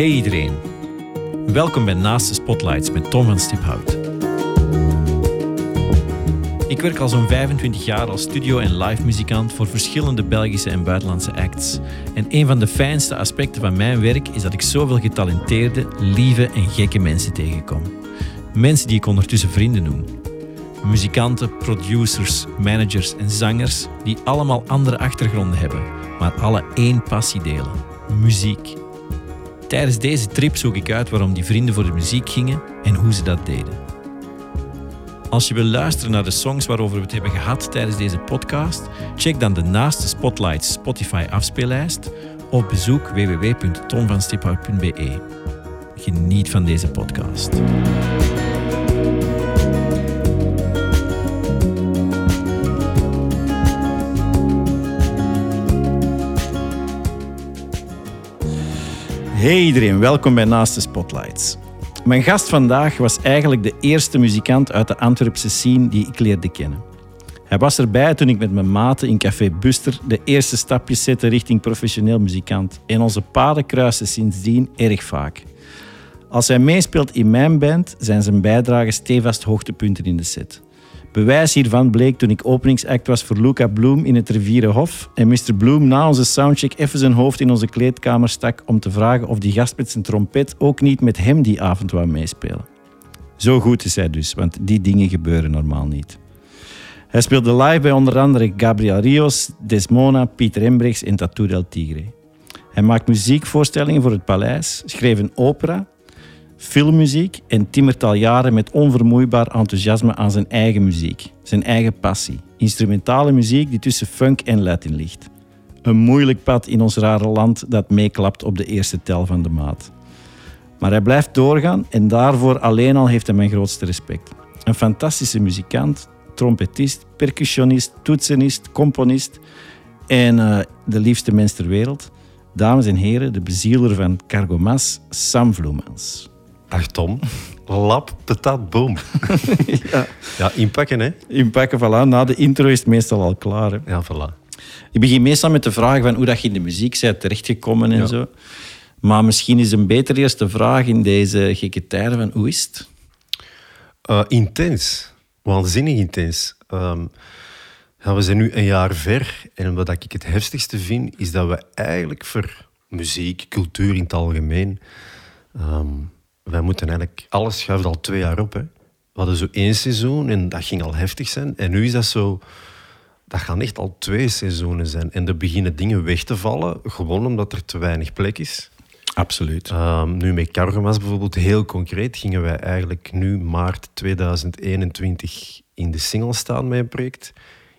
Hey iedereen. Welkom bij Naast de Spotlights met Tom van Stiphout. Ik werk al zo'n 25 jaar als studio- en live muzikant voor verschillende Belgische en buitenlandse acts. En een van de fijnste aspecten van mijn werk is dat ik zoveel getalenteerde, lieve en gekke mensen tegenkom. Mensen die ik ondertussen vrienden noem. Muzikanten, producers, managers en zangers die allemaal andere achtergronden hebben, maar alle één passie delen: muziek. Tijdens deze trip zoek ik uit waarom die vrienden voor de muziek gingen en hoe ze dat deden. Als je wil luisteren naar de songs waarover we het hebben gehad tijdens deze podcast, check dan de Naaste Spotlights Spotify afspeellijst of bezoek www.tomvanstiphout.be. Geniet van deze podcast. Hey iedereen, welkom bij Naast de Spotlights. Mijn gast vandaag was eigenlijk de eerste muzikant uit de Antwerpse scene die ik leerde kennen. Hij was erbij toen ik met mijn maten in Café Buster de eerste stapjes zette richting professioneel muzikant. En onze paden kruisen sindsdien erg vaak. Als hij meespeelt in mijn band, zijn zijn bijdragen stevast hoogtepunten in de set. Bewijs hiervan bleek toen ik openingsact was voor Luca Bloom in het Rivierenhof en Mr. Bloom na onze soundcheck even zijn hoofd in onze kleedkamer stak om te vragen of die gast met zijn trompet ook niet met hem die avond wou meespelen. Zo goed is hij dus, want die dingen gebeuren normaal niet. Hij speelde live bij onder andere Gabriel Rios, Desmona, Pieter Embrechts en Tattoo del Tigre. Hij maakt muziekvoorstellingen voor het paleis, schreef een opera filmmuziek en timmert al jaren met onvermoeibaar enthousiasme aan zijn eigen muziek, zijn eigen passie. Instrumentale muziek die tussen funk en Latin ligt. Een moeilijk pad in ons rare land dat meeklapt op de eerste tel van de maat. Maar hij blijft doorgaan en daarvoor alleen al heeft hij mijn grootste respect. Een fantastische muzikant, trompetist, percussionist, toetsenist, componist en uh, de liefste mens ter wereld. Dames en heren, de bezieler van Cargomas, Sam Vloemans. Ach Tom, lap, patat, boom. ja. ja, inpakken hè. Inpakken, voilà. Na de intro is het meestal al klaar. Hè. Ja, voilà. Ik begin meestal met de vraag van hoe dat je in de muziek bent terechtgekomen en ja. zo. Maar misschien is een beter eerste vraag in deze gekke tijden van hoe is het? Uh, intens. Waanzinnig intens. Um, ja, we zijn nu een jaar ver en wat ik het heftigste vind, is dat we eigenlijk voor muziek, cultuur in het algemeen... Um, wij moeten eigenlijk... Alles schuift al twee jaar op. Hè. We hadden zo één seizoen en dat ging al heftig zijn. En nu is dat zo... Dat gaan echt al twee seizoenen zijn. En er beginnen dingen weg te vallen, gewoon omdat er te weinig plek is. Absoluut. Um, nu met Cargomas bijvoorbeeld, heel concreet, gingen wij eigenlijk nu maart 2021 in de single staan met een project.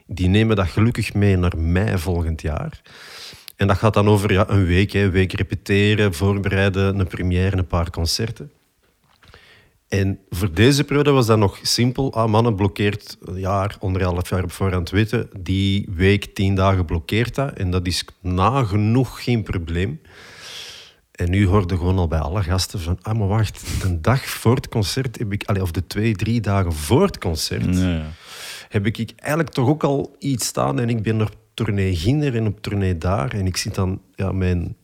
Die nemen dat gelukkig mee naar mei volgend jaar. En dat gaat dan over ja, een week, een week repeteren, voorbereiden, een première, een paar concerten. En voor deze periode was dat nog simpel. Ah, mannen blokkeert een jaar, anderhalf jaar op voorhand weten. Die week, tien dagen blokkeert dat. En dat is nagenoeg geen probleem. En nu hoorde gewoon al bij alle gasten van... Ah, maar wacht, de dag voor het concert heb ik... of de twee, drie dagen voor het concert... Nee. heb ik eigenlijk toch ook al iets staan. En ik ben op tournee Ginder en op tournee daar. En ik zit dan ja, mijn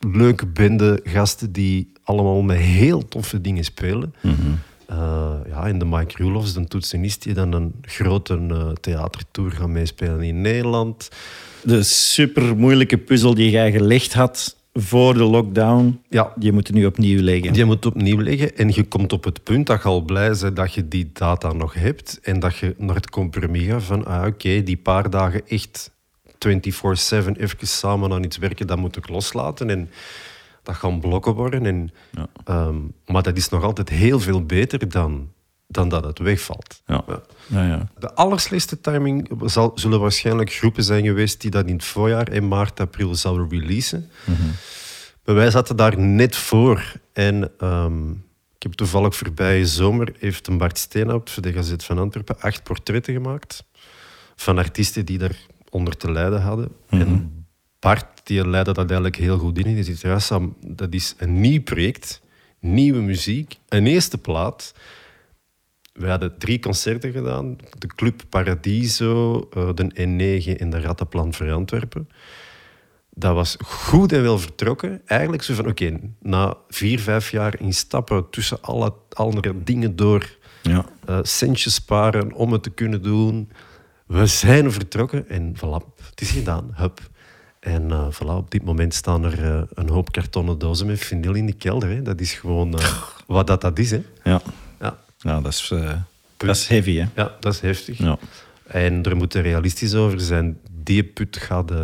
leuke bende gasten die allemaal met heel toffe dingen spelen. Mm -hmm. uh, ja, in de Mike Rulofs, de toetsenist, die dan een grote uh, theatertour gaat meespelen in Nederland. De super moeilijke puzzel die jij gelegd had voor de lockdown, ja. die moet nu opnieuw leggen. Die moet opnieuw leggen en je komt op het punt dat je al blij bent dat je die data nog hebt en dat je naar het compromis gaat van, ah, oké, die paar dagen echt 24-7 even samen aan iets werken, dat moet ik loslaten. En dat gaan blokken worden. En, ja. um, maar dat is nog altijd heel veel beter dan, dan dat het wegvalt. Ja. Ja. Ja, De allerslechtste timing zal, zullen waarschijnlijk groepen zijn geweest die dat in het voorjaar, in maart, april, zouden releasen. Mm -hmm. Maar wij zaten daar net voor. En um, ik heb toevallig voorbije zomer heeft een Bart Steenhout voor de Gazet van Antwerpen acht portretten gemaakt van artiesten die daar onder te lijden hadden. Mm -hmm. En Bart die leidde dat eigenlijk heel goed in. Die zegt, ja Sam, dat is een nieuw project, nieuwe muziek, een eerste plaat. We hadden drie concerten gedaan. De Club Paradiso, de N9 en de Rattenplan voor Antwerpen. dat was goed en wel vertrokken. Eigenlijk zo van, oké, na vier, vijf jaar in stappen tussen alle andere dingen door, Ja. eh, centjes sparen om het te kunnen doen. We zijn vertrokken en voilà, het is gedaan. Hup. En eh, voilà, op dit moment staan er eh, een hoop kartonnen dozen met vinyl in de kelder. Hè. Dat is gewoon eh, wat dat, dat is. Hè. Ja. Nou, dat is, eh, dat is heavy, hè? ja, dat is heftig. Ja. En er moet er realistisch over zijn. Die put gaat eh,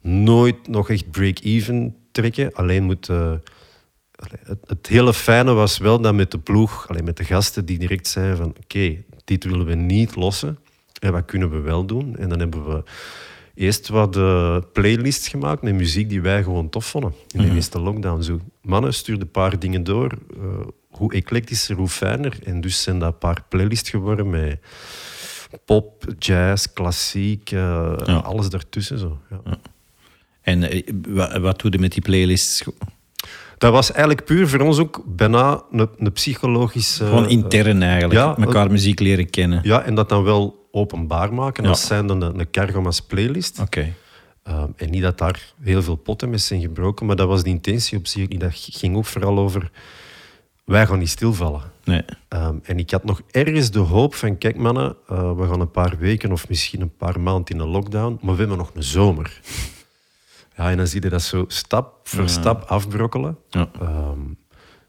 nooit nog echt break-even trekken. Alleen moet... eh, het, het hele fijne was wel dat met de ploeg, alleen met de gasten die direct zeiden van oké, dit willen we niet lossen. En wat kunnen we wel doen? En dan hebben we eerst wat playlists gemaakt met muziek die wij gewoon tof vonden. In de eerste lockdown. Zo, mannen, stuur een paar dingen door. Hoe eclectischer, hoe fijner. En dus zijn dat een paar playlists geworden met pop, jazz, klassiek, eh, Ja. alles daartussen. Zo. Ja. En eh, wa- wat doe je met die playlists? Dat was eigenlijk puur voor ons ook bijna een, een psychologische... Gewoon intern eigenlijk. ja, elkaar muziek leren kennen. Ja, en dat dan wel openbaar maken. Ja. als zijn dan een, een Cargomas playlist. Oké. Um, en niet dat daar heel veel potten mee zijn gebroken, maar dat was de intentie op zich. Dat ging ook vooral over, wij gaan niet stilvallen. Nee. Um, en ik had nog ergens de hoop van, kijk mannen, uh, we gaan een paar weken of misschien een paar maanden in een lockdown, maar we hebben nog een zomer. Ja, en dan zie je dat zo stap voor Ja. stap afbrokkelen. Ja. Um,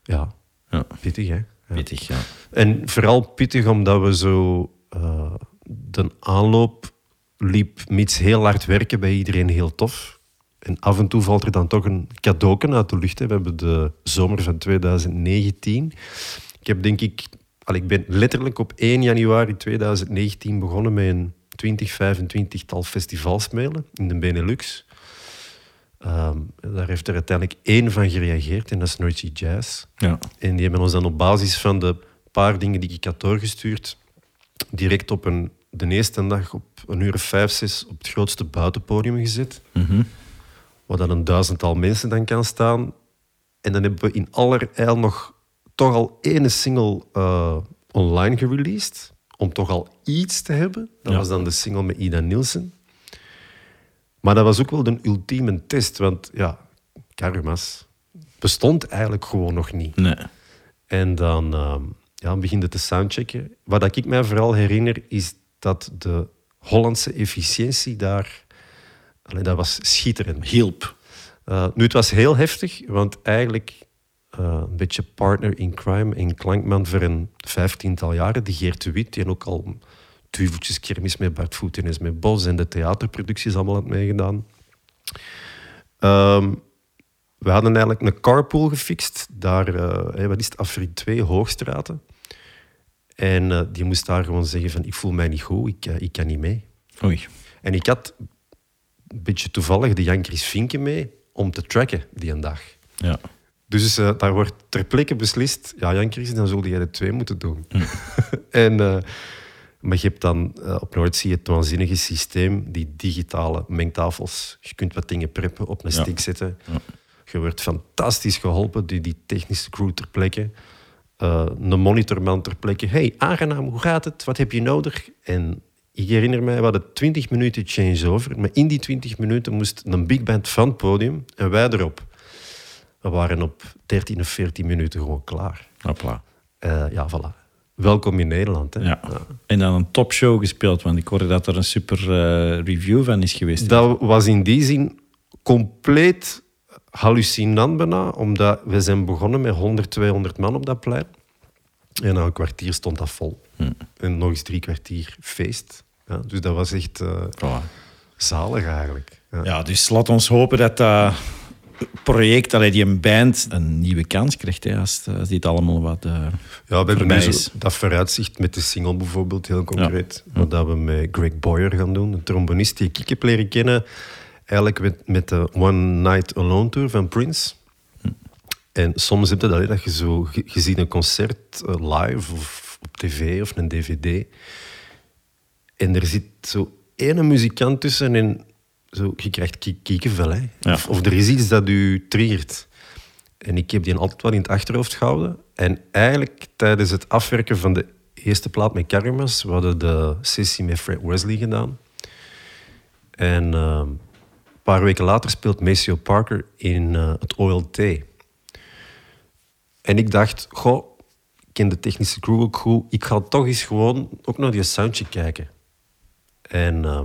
ja, Ja. pittig hè. Ja. Pittig, ja. En vooral pittig omdat we zo eh, de aanloop liep mits heel hard werken bij iedereen heel tof. En af en toe valt er dan toch een cadeauken uit de lucht. Hè. We hebben de zomer van 2019. Ik heb denk ik... al, ik ben letterlijk op 1 januari 2019 begonnen met een 20, 25-tal festivals spelen in de Benelux. Ehm, daar heeft er uiteindelijk één van gereageerd en dat is Noisy Jazz. Ja. En die hebben ons dan op basis van de paar dingen die ik had doorgestuurd, direct op een, de eerste dag op een uur of vijf, zes op het grootste buitenpodium gezet. Mhm. Waar dan een duizendtal mensen dan kan staan. En dan hebben we in allerijl nog toch al één single eh, online gereleased. Om toch al iets te hebben. Dat Ja. was dan de single met Ida Nielsen. Maar dat was ook wel de ultieme test. Want ja, Karmas bestond eigenlijk gewoon nog niet. Nee. En dan ehm ja, begin je te soundchecken. Wat ik mij vooral herinner, is dat de Hollandse efficiëntie daar... Allee, dat was schitterend. Hielp. Uh, nu, het was heel heftig, want eigenlijk uh, een beetje partner in crime en klankman voor een vijftiental jaren, die Geert de Wit, die ook al duveltjes kermis met Bart Voeten is met Bos en de theaterproducties allemaal had meegedaan. Um, we hadden eigenlijk een carpool gefixt, daar, uh, wat is het, Afrit 2, Hoogstraten. En uh, die moest daar gewoon zeggen van, ik voel mij niet goed, ik, ik kan niet mee. Oei. En ik had een beetje toevallig de Jan Chris Vinken mee om te tracken die een dag. Ja. Dus uh, daar wordt ter plekke beslist, ja Jan Chris, dan zul jij de twee moeten doen. Mm. en, uh, maar je hebt dan uh, op Noordzee het waanzinnige systeem, die digitale mengtafels. Je kunt wat dingen preppen, op een Ja. stick zetten. Ja. Je wordt fantastisch geholpen door die technische crew ter plekke. Een monitorman ter plekke. hey, aangenaam, hoe gaat het? Wat heb je nodig? En ik herinner mij, we hadden 20 minuten changeover. Maar in die 20 minuten moest een big band van het podium en wij erop. We waren op 13 of 14 minuten gewoon klaar. Hopla. Uh, ja, voilà. Welkom in Nederland. Hè? Ja. ja. En dan een topshow gespeeld, want ik hoorde dat er een super uh, review van is geweest. Dat was in die zin compleet hallucinant bijna, omdat we zijn begonnen met 100, 200 man op dat plein. En na een kwartier stond dat vol. Hm. En nog eens drie kwartier feest. Ja, dus dat was echt uh, voilà. zalig eigenlijk. Ja. ja. dus laat ons hopen dat dat project, allee, die een band, een nieuwe kans krijgt hè, als, als dit allemaal wat uh, Ja, we hebben nu zo, dat vooruitzicht met de single bijvoorbeeld, heel concreet. Ja. Wat we met Greg Boyer gaan doen, een trombonist die ik heb leren kennen, eigenlijk met, met de One Night Alone Tour van Prince. En soms heb je dat, dat je zo gezien een concert uh, live of op tv of een dvd. En er zit zo ene muzikant tussen en zo, je krijgt kiekenvel. Hè? Ja. Of, of, er is iets dat u triggert. En ik heb die altijd wel in het achterhoofd gehouden. En eigenlijk tijdens het afwerken van de eerste plaat met Karmas, we hadden de sessie met Fred Wesley gedaan. En uh, een paar weken later speelt Maceo Parker in uh, het OLT. En ik dacht, goh, ik ken de technische crew ook goed. Ik ga toch eens gewoon ook naar die soundje kijken. En uh,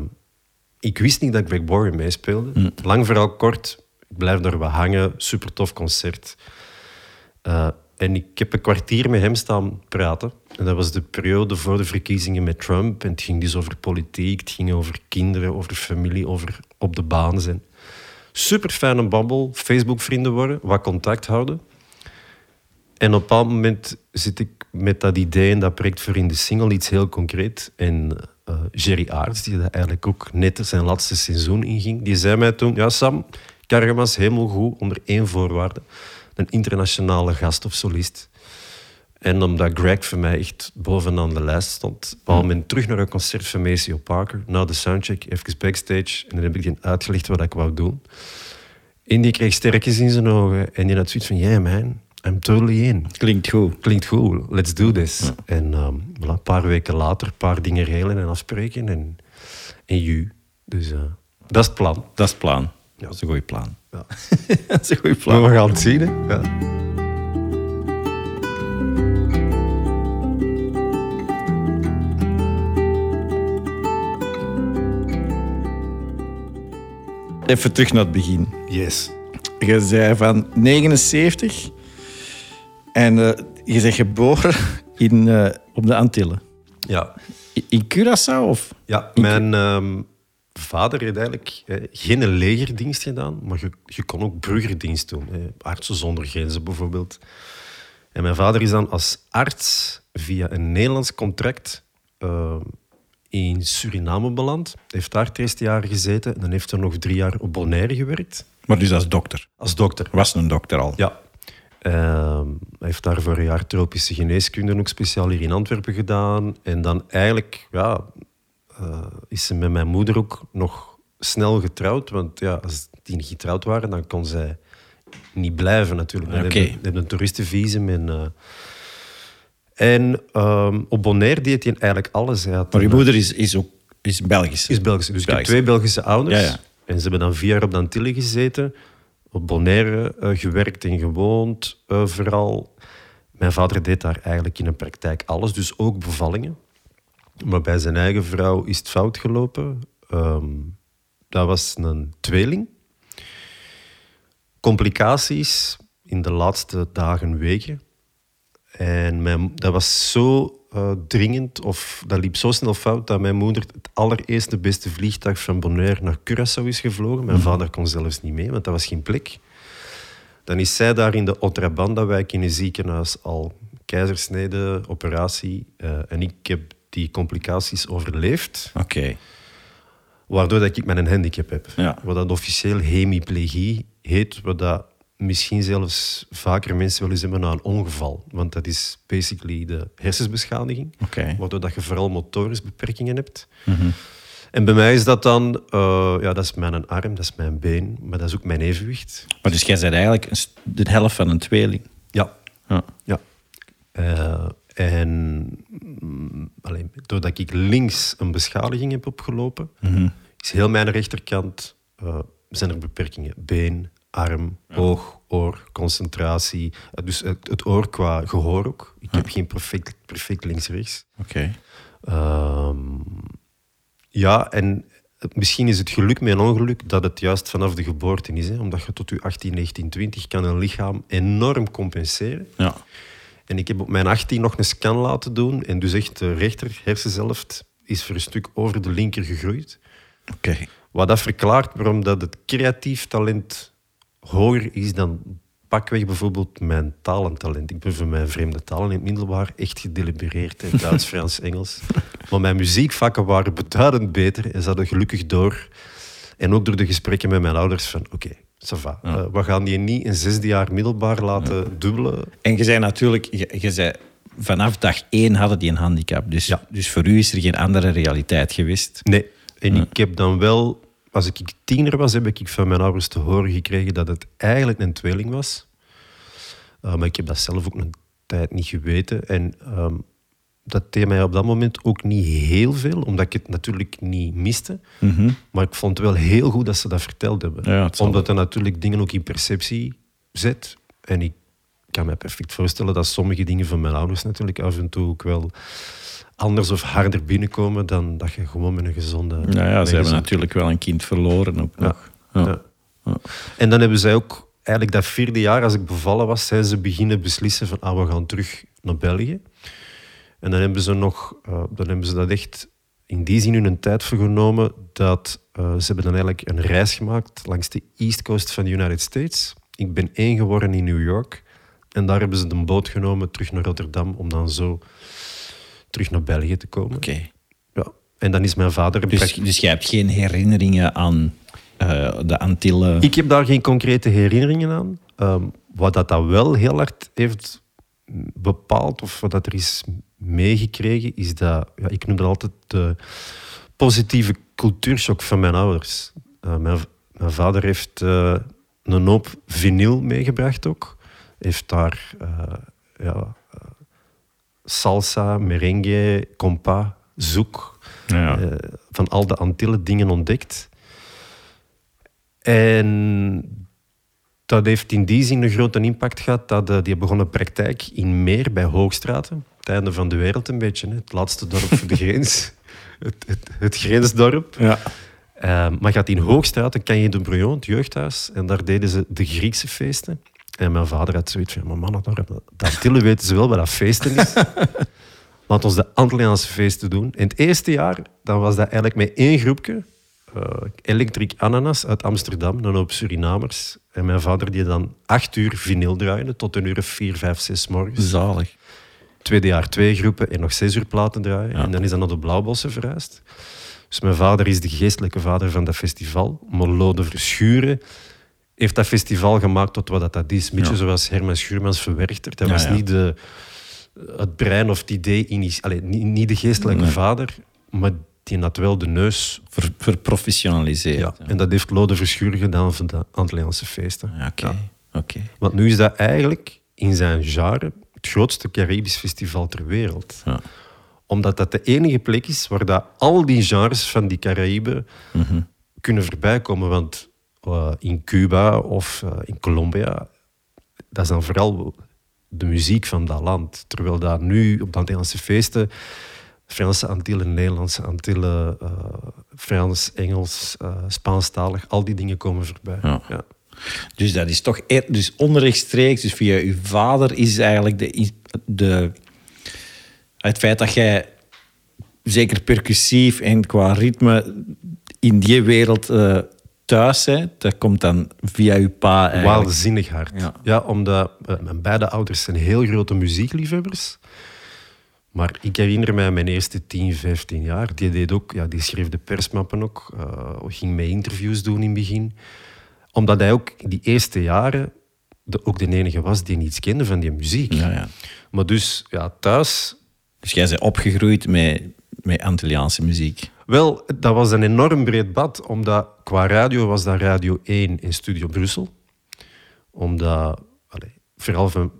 ik wist niet dat Greg Bory meespeelde. Mm. Lang vooral kort, ik blijf daar wat hangen. Super tof concert. Uh, en ik heb een kwartier met hem staan praten. En dat was de periode voor de verkiezingen met Trump. En het ging dus over politiek, het ging over kinderen, over familie, over op de baan zijn. Super fijne babbel, Facebook-vrienden worden, wat contact houden. En op een bepaald moment zit ik met dat idee en dat project voor in de single iets heel concreet. En uh, Jerry Aarts, die dat eigenlijk ook net zijn laatste seizoen inging, die zei mij toen: Ja, Sam, Cargamas helemaal goed onder één voorwaarde een internationale gast of solist. En omdat Greg voor mij echt bovenaan de lijst stond, kwam men terug naar een concert van Maceo Parker, na de soundcheck, even backstage. En dan heb ik uitgelegd wat ik wou doen. En die kreeg sterkjes in zijn ogen. En die had zoiets van, yeah man, I'm totally in. Klinkt goed. Klinkt goed, let's do this. En um, voilà, een paar weken later, een paar dingen regelen en afspreken. En, en you. Dus uh, dat is het plan. Dat is het plan. Ja. Dat is een goed plan. Ja. dat is een goed plan. Maar we gaan het zien. Hè? Ja. Even terug naar het begin. Yes. Je zei van 79 en uh, je bent geboren in, uh, op de Antillen. Ja. In Curaçao? Of? Ja, mijn um, vader heeft eigenlijk eh, geen legerdienst gedaan, maar je, je kon ook burgerdienst doen. Eh, artsen zonder grenzen bijvoorbeeld. En mijn vader is dan als arts via een Nederlands contract uh, in Suriname beland. Heeft daar het eerste jaar gezeten en dan heeft hij nog drie jaar op Bonaire gewerkt. Maar dus als dokter? Als dokter. Was een dokter al? Ja. Uh, hij heeft daar voor een jaar tropische geneeskunde ook speciaal hier in Antwerpen gedaan. En dan eigenlijk ja, uh, is ze met mijn moeder ook nog snel getrouwd. Want ja, als die niet getrouwd waren, dan kon zij niet blijven natuurlijk. Dan okay. hebben een toeristenvisum en... Uh, en um, op Bonaire deed hij eigenlijk alles. Hij maar je moeder is, is ook is Belgisch? Is Belgisch. Dus Belgisch. ik heb twee Belgische ouders. Ja, ja. En ze hebben dan vier jaar op de Antilles gezeten. Op Bonaire uh, gewerkt en gewoond, uh, vooral. Mijn vader deed daar eigenlijk in de praktijk alles, dus ook bevallingen. Maar bij zijn eigen vrouw is het fout gelopen. Um, dat was een tweeling. Complicaties in de laatste dagen, weken. En dat was zo uh, dringend, of dat liep zo snel fout, dat mijn moeder het allereerste beste vliegtuig van Bonaire naar Curaçao is gevlogen. Mijn mm. vader kon zelfs niet mee, want dat was geen plek. Dan is zij daar in de Otrabanda-wijk in een ziekenhuis al keizersnede, operatie. Uh, en ik heb die complicaties overleeft. Oké. Waardoor dat ik met een handicap heb. Ja. Wat dat officieel hemiplegie heet, wat dat misschien zelfs vaker mensen wel eens hebben na een ongeval. Want dat is basically de hersensbeschadiging. Okay. Waardoor dat je vooral motorische beperkingen hebt. Mm -hmm. En bij mij is dat dan, uh, ja, dat is mijn arm, dat is mijn been, maar dat is ook mijn evenwicht. Maar dus jij bent eigenlijk de helft van een tweeling? Ja. Ja. ja. Uh, en alleen, doordat ik links een beschadiging heb opgelopen, mm -hmm. is heel mijn rechterkant uh, zijn er beperkingen. Been, arm, ja. oog, oor, concentratie. Dus het, het, oor qua gehoor ook. Ik heb geen perfect, perfect links-rechts. Oké. Okay. Um, ja, en misschien is het geluk met een ongeluk dat het juist vanaf de geboorte is. Hè? Omdat je tot je 18, 19, 20 kan een lichaam enorm compenseren. Ja. En ik heb op mijn 18 nog een scan laten doen. En dus echt de rechter hersenzelft is voor een stuk over de linker gegroeid. Okay. Wat dat verklaart waarom dat het creatief talent hoger is dan pakweg bijvoorbeeld mijn talentalent. Ik ben voor mijn vreemde talen in het middelbaar echt gedelibereerd. Hè? Duits, Frans, Engels. Maar mijn muziekvakken waren beduidend beter. En ze hadden gelukkig door. En ook door de gesprekken met mijn ouders van... Oké, okay, ça va. Ja. Uh, we gaan die niet in zesde jaar middelbaar laten ja. dubbelen. En je zei natuurlijk... Je, je zei, vanaf dag één hadden die een handicap. Dus, ja. dus voor u is er geen andere realiteit geweest? Nee. En ik heb dan wel... Als ik tiener was, heb ik van mijn ouders te horen gekregen dat het eigenlijk een tweeling was. Uh, maar ik heb dat zelf ook een tijd niet geweten. En um, dat deed mij op dat moment ook niet heel veel, omdat ik het natuurlijk niet miste. Mhm. Maar ik vond het wel heel goed dat ze dat verteld hebben. Ja, omdat er natuurlijk dingen ook in perceptie zet. En ik kan me perfect voorstellen dat sommige dingen van mijn ouders natuurlijk af en toe ook wel anders of harder binnenkomen dan dat je gewoon met een gezonde... Nou ja, een ze hebben natuurlijk wel een kind verloren ook nog. Ja. Ja. En dan hebben zij ook, eigenlijk dat vierde jaar, als ik bevallen was, zijn ze beginnen beslissen van, ah, we gaan terug naar België. En dan hebben ze nog, eh, dan hebben ze dat echt in die zin hun tijd voor genomen, dat eh, ze hebben dan eigenlijk een reis gemaakt langs de east coast van de United States. Ik ben één geworden in New York. En daar hebben ze de boot genomen terug naar Rotterdam, om dan zo terug naar België te komen. Oké. Ja. En dan is mijn vader... Dus, dus jij hebt geen herinneringen aan eh, de Antillen? Ik heb daar geen concrete herinneringen aan. Ehm, wat dat, dat wel heel hard heeft bepaald, of wat dat er is meegekregen, is dat, ja, ik noem dat altijd de positieve cultuurshock van mijn ouders. Eh, mijn, mijn vader heeft eh, een hoop vinyl meegebracht ook. Heeft daar ja, salsa, merengue, compa, zoek, Ja. eh, van al de Antillen dingen ontdekt. En dat heeft in die zin een grote impact gehad dat eh, die begonnen praktijk in Meer bij Hoogstraten. Het einde van de wereld een beetje, hè. het laatste dorp voor de grens. Het, het, het grensdorp. ja. Eh, maar gaat in Hoogstraat, kan je de Brouillon, het jeugdhuis, en daar deden ze de Griekse feesten. En mijn vader had zoiets van, mannen, daar, de Antillen weten ze wel wat dat feesten is. Laat ons de Antilliaanse feesten doen. In het eerste jaar dan was dat eigenlijk met één groepje. eh Electric Ananas uit Amsterdam, een hoop Surinamers. En mijn vader die dan acht uur vinyl draaide, tot een uur of vier, vijf, zes morgens. Zalig. Tweede jaar twee groepen en nog zes uur platen draaien. Ja. En dan is dat naar de Blauwbossen verhuisd. Dus mijn vader is de geestelijke vader van dat festival. Maar Lode Verschuren heeft dat festival gemaakt tot wat dat dat is. Beetje Ja. zoals Herman Schuurmans verwerkt. Dat Ja, was niet de, het brein of het idee, allee, niet, niet de geestelijke Nee. vader, maar die had wel de neus. Ver, verprofessionaliseerd. Ja. En dat heeft Lode Verschuren gedaan voor de Antilliaanse feesten. Ja, Oké. Oké. Want nu is dat eigenlijk in zijn genre het grootste Caribisch festival ter wereld Ja. omdat dat de enige plek is waar dat al die genres van die Caraïben Mhm. kunnen voorbijkomen. Want eh, in Cuba of eh, in Colombia, dat is dan vooral de muziek van dat land. Terwijl dat nu op de Antilliaanse feesten, Franse Antillen, Nederlandse Antillen, eh, Frans, Engels, Spaanstalig, al die dingen komen voorbij. Ja. Ja. Dus dat is toch eer- dus onrechtstreeks, dus via uw vader is eigenlijk de, de, het feit dat jij zeker percussief en qua ritme in die wereld thuis bent, dat komt dan via uw pa eigenlijk. Waanzinnig hard. Ja. Ja. omdat eh, mijn beide ouders zijn heel grote muziekliefhebbers. Maar ik herinner mij mijn eerste 10, 15 jaar. Die, deed ook, ja, die schreef de persmappen ook. eh, ging mee interviews doen in het begin. Omdat hij ook die eerste jaren de, ook de enige was die niets kende van die muziek. Ja, ja. Maar dus ja, thuis Dus jij bent opgegroeid met, met Antilliaanse muziek. Wel, dat was een enorm breed bad, omdat qua radio was dat Radio 1 in Studio Brussel. Omdat, allee, vooral van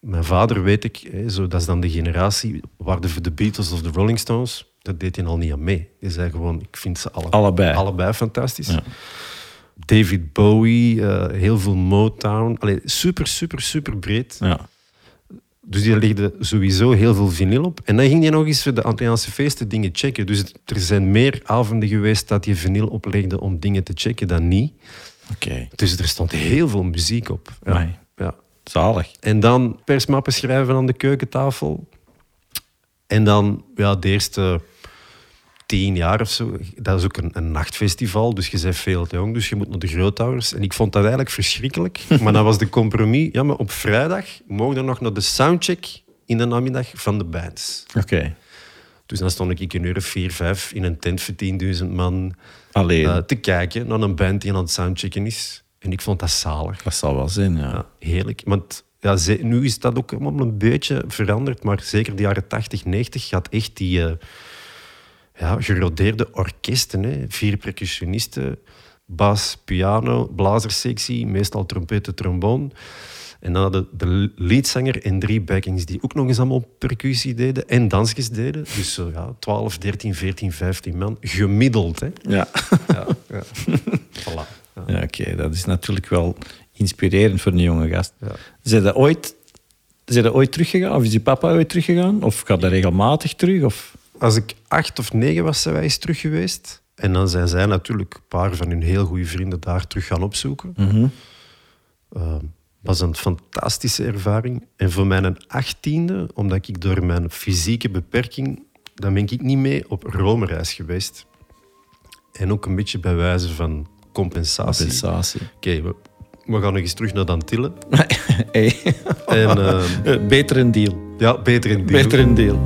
mijn vader weet ik, hè, zo, dat is dan de generatie, waar de, de Beatles of de Rolling Stones, dat deed hij al niet aan mee. Die zei gewoon, ik vind ze alle, Allebei. allebei fantastisch. Ja. David Bowie, eh, heel veel Motown. Allee, super, super, super breed. Ja. Dus die legde sowieso heel veel vinyl op. En dan ging hij nog eens voor de Antilliaanse feesten dingen checken. Dus het- er zijn meer avonden geweest dat je vinyl oplegde om dingen te checken dan niet. Oké. Dus er stond heel veel muziek op. Ja. Amai. Ja. Zalig. En dan persmappen schrijven aan de keukentafel. En dan ja, de eerste tien jaar of zo. Dat is ook een, een nachtfestival, dus je bent veel te jong, dus je moet naar de grootouders. En ik vond dat eigenlijk verschrikkelijk. Maar dan was de compromis, ja, maar op vrijdag mogen we nog naar de soundcheck in de namiddag van de bands. Oké. Dus dan stond ik een uur of vier, vijf in een tent voor 10.000 man Alleen. eh, te kijken naar een band die aan het soundchecken is. En ik vond dat zalig. dat zal wel zijn, ja. Ja, heerlijk. Want ja, nu is dat ook allemaal een beetje veranderd, maar zeker de jaren 80, 90 gaat echt die eh, ja, gerodeerde orkesten, hè. vier percussionisten, bas, piano, blazerssectie, meestal trompette, trombone. En dan hadden de leadzanger en drie backings die ook nog eens allemaal percussie deden en dansjes deden. Dus zo, ja, 12, 13, 14, 15 man. Gemiddeld, hè. Ja, Ja, ja. voilà. Ja. ja oké. Dat is natuurlijk wel inspirerend voor een jonge gast. Ja. Zijn dat ooit, zijn dat ooit teruggegaan? Of is je papa ooit teruggegaan? Of gaat dat regelmatig terug? Of... Als ik acht of negen was, zijn wij eens terug geweest. En dan zijn zij natuurlijk een paar van hun heel goede vrienden daar terug gaan opzoeken. Uh, was een fantastische ervaring. En voor mijn achttiende, omdat ik door mijn fysieke beperking, dan ben ik niet mee op Rome-reis geweest. En ook een beetje bij wijze van compensatie. Compensatie. Oké, we, we gaan nog eens terug naar Dantille. hey. En eh, Eh, Beter een deal. ja, beter in die. Beter een deal.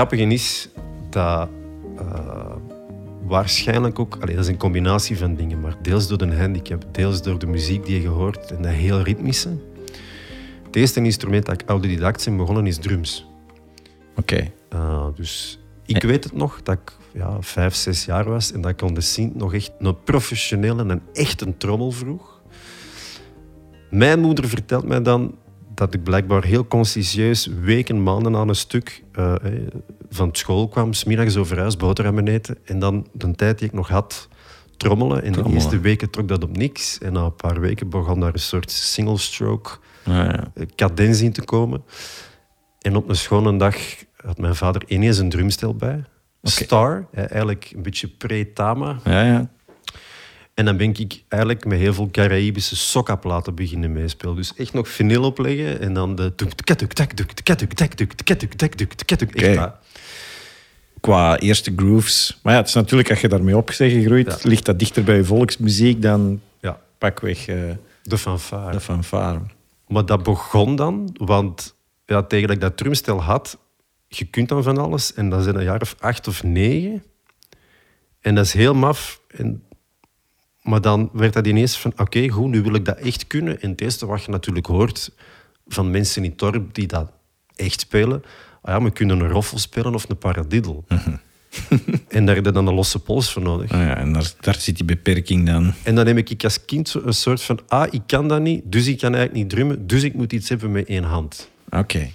Grappige is dat eh, waarschijnlijk ook, allee, dat is een combinatie van dingen, maar deels door de handicap, deels door de muziek die je hoort en dat heel ritmische. Het eerste instrument dat ik autodidact ben begonnen is drums. Oké. Uh, dus ik weet het nog dat ik ja, vijf, zes jaar was en dat ik aan de Sint nog echt een professionele en echt een trommel vroeg. Mijn moeder vertelt mij dan dat ik blijkbaar heel consciëntieus weken, maanden aan een stuk uh, van school kwam, smiddags over huis, boterhammen eten en dan de tijd die ik nog had, trommelen. En Trommelen. de eerste weken trok dat op niks. En na een paar weken begon daar een soort single stroke ja. eh, cadens in te komen. En op een schone dag had mijn vader ineens een drumstel bij. Star, eh, eigenlijk een beetje pre-Tama. Ja, ja. En dan ben ik eigenlijk met heel veel Caribische sokkaplaten beginnen meespelen. Dus echt nog vinyl opleggen en dan de... Okay. Qua eerste grooves. Maar ja, het is natuurlijk, als je daarmee opzeggen groeit, ligt dat dichter bij je volksmuziek dan ja. pakweg... Uh, de fanfare. De fanfare. Maar dat begon dan, want ja, tegen dat ik dat drumstel had, je kunt dan van alles. En dat zijn een jaar of acht of negen. En dat is heel maf. En maar dan werd dat ineens van, oké, goed, nu wil ik dat echt kunnen. En het eerste wat je natuurlijk hoort van mensen in het dorp die dat echt spelen, ah ja, we kunnen een roffel spelen of een paradiddle. en daar heb je dan een losse pols voor nodig. Ah, ja, en daar, daar zit die beperking dan. En dan heb ik als kind zo een soort van, ah, ik kan dat niet, dus ik kan eigenlijk niet drummen, dus ik moet iets hebben met één hand. Oké.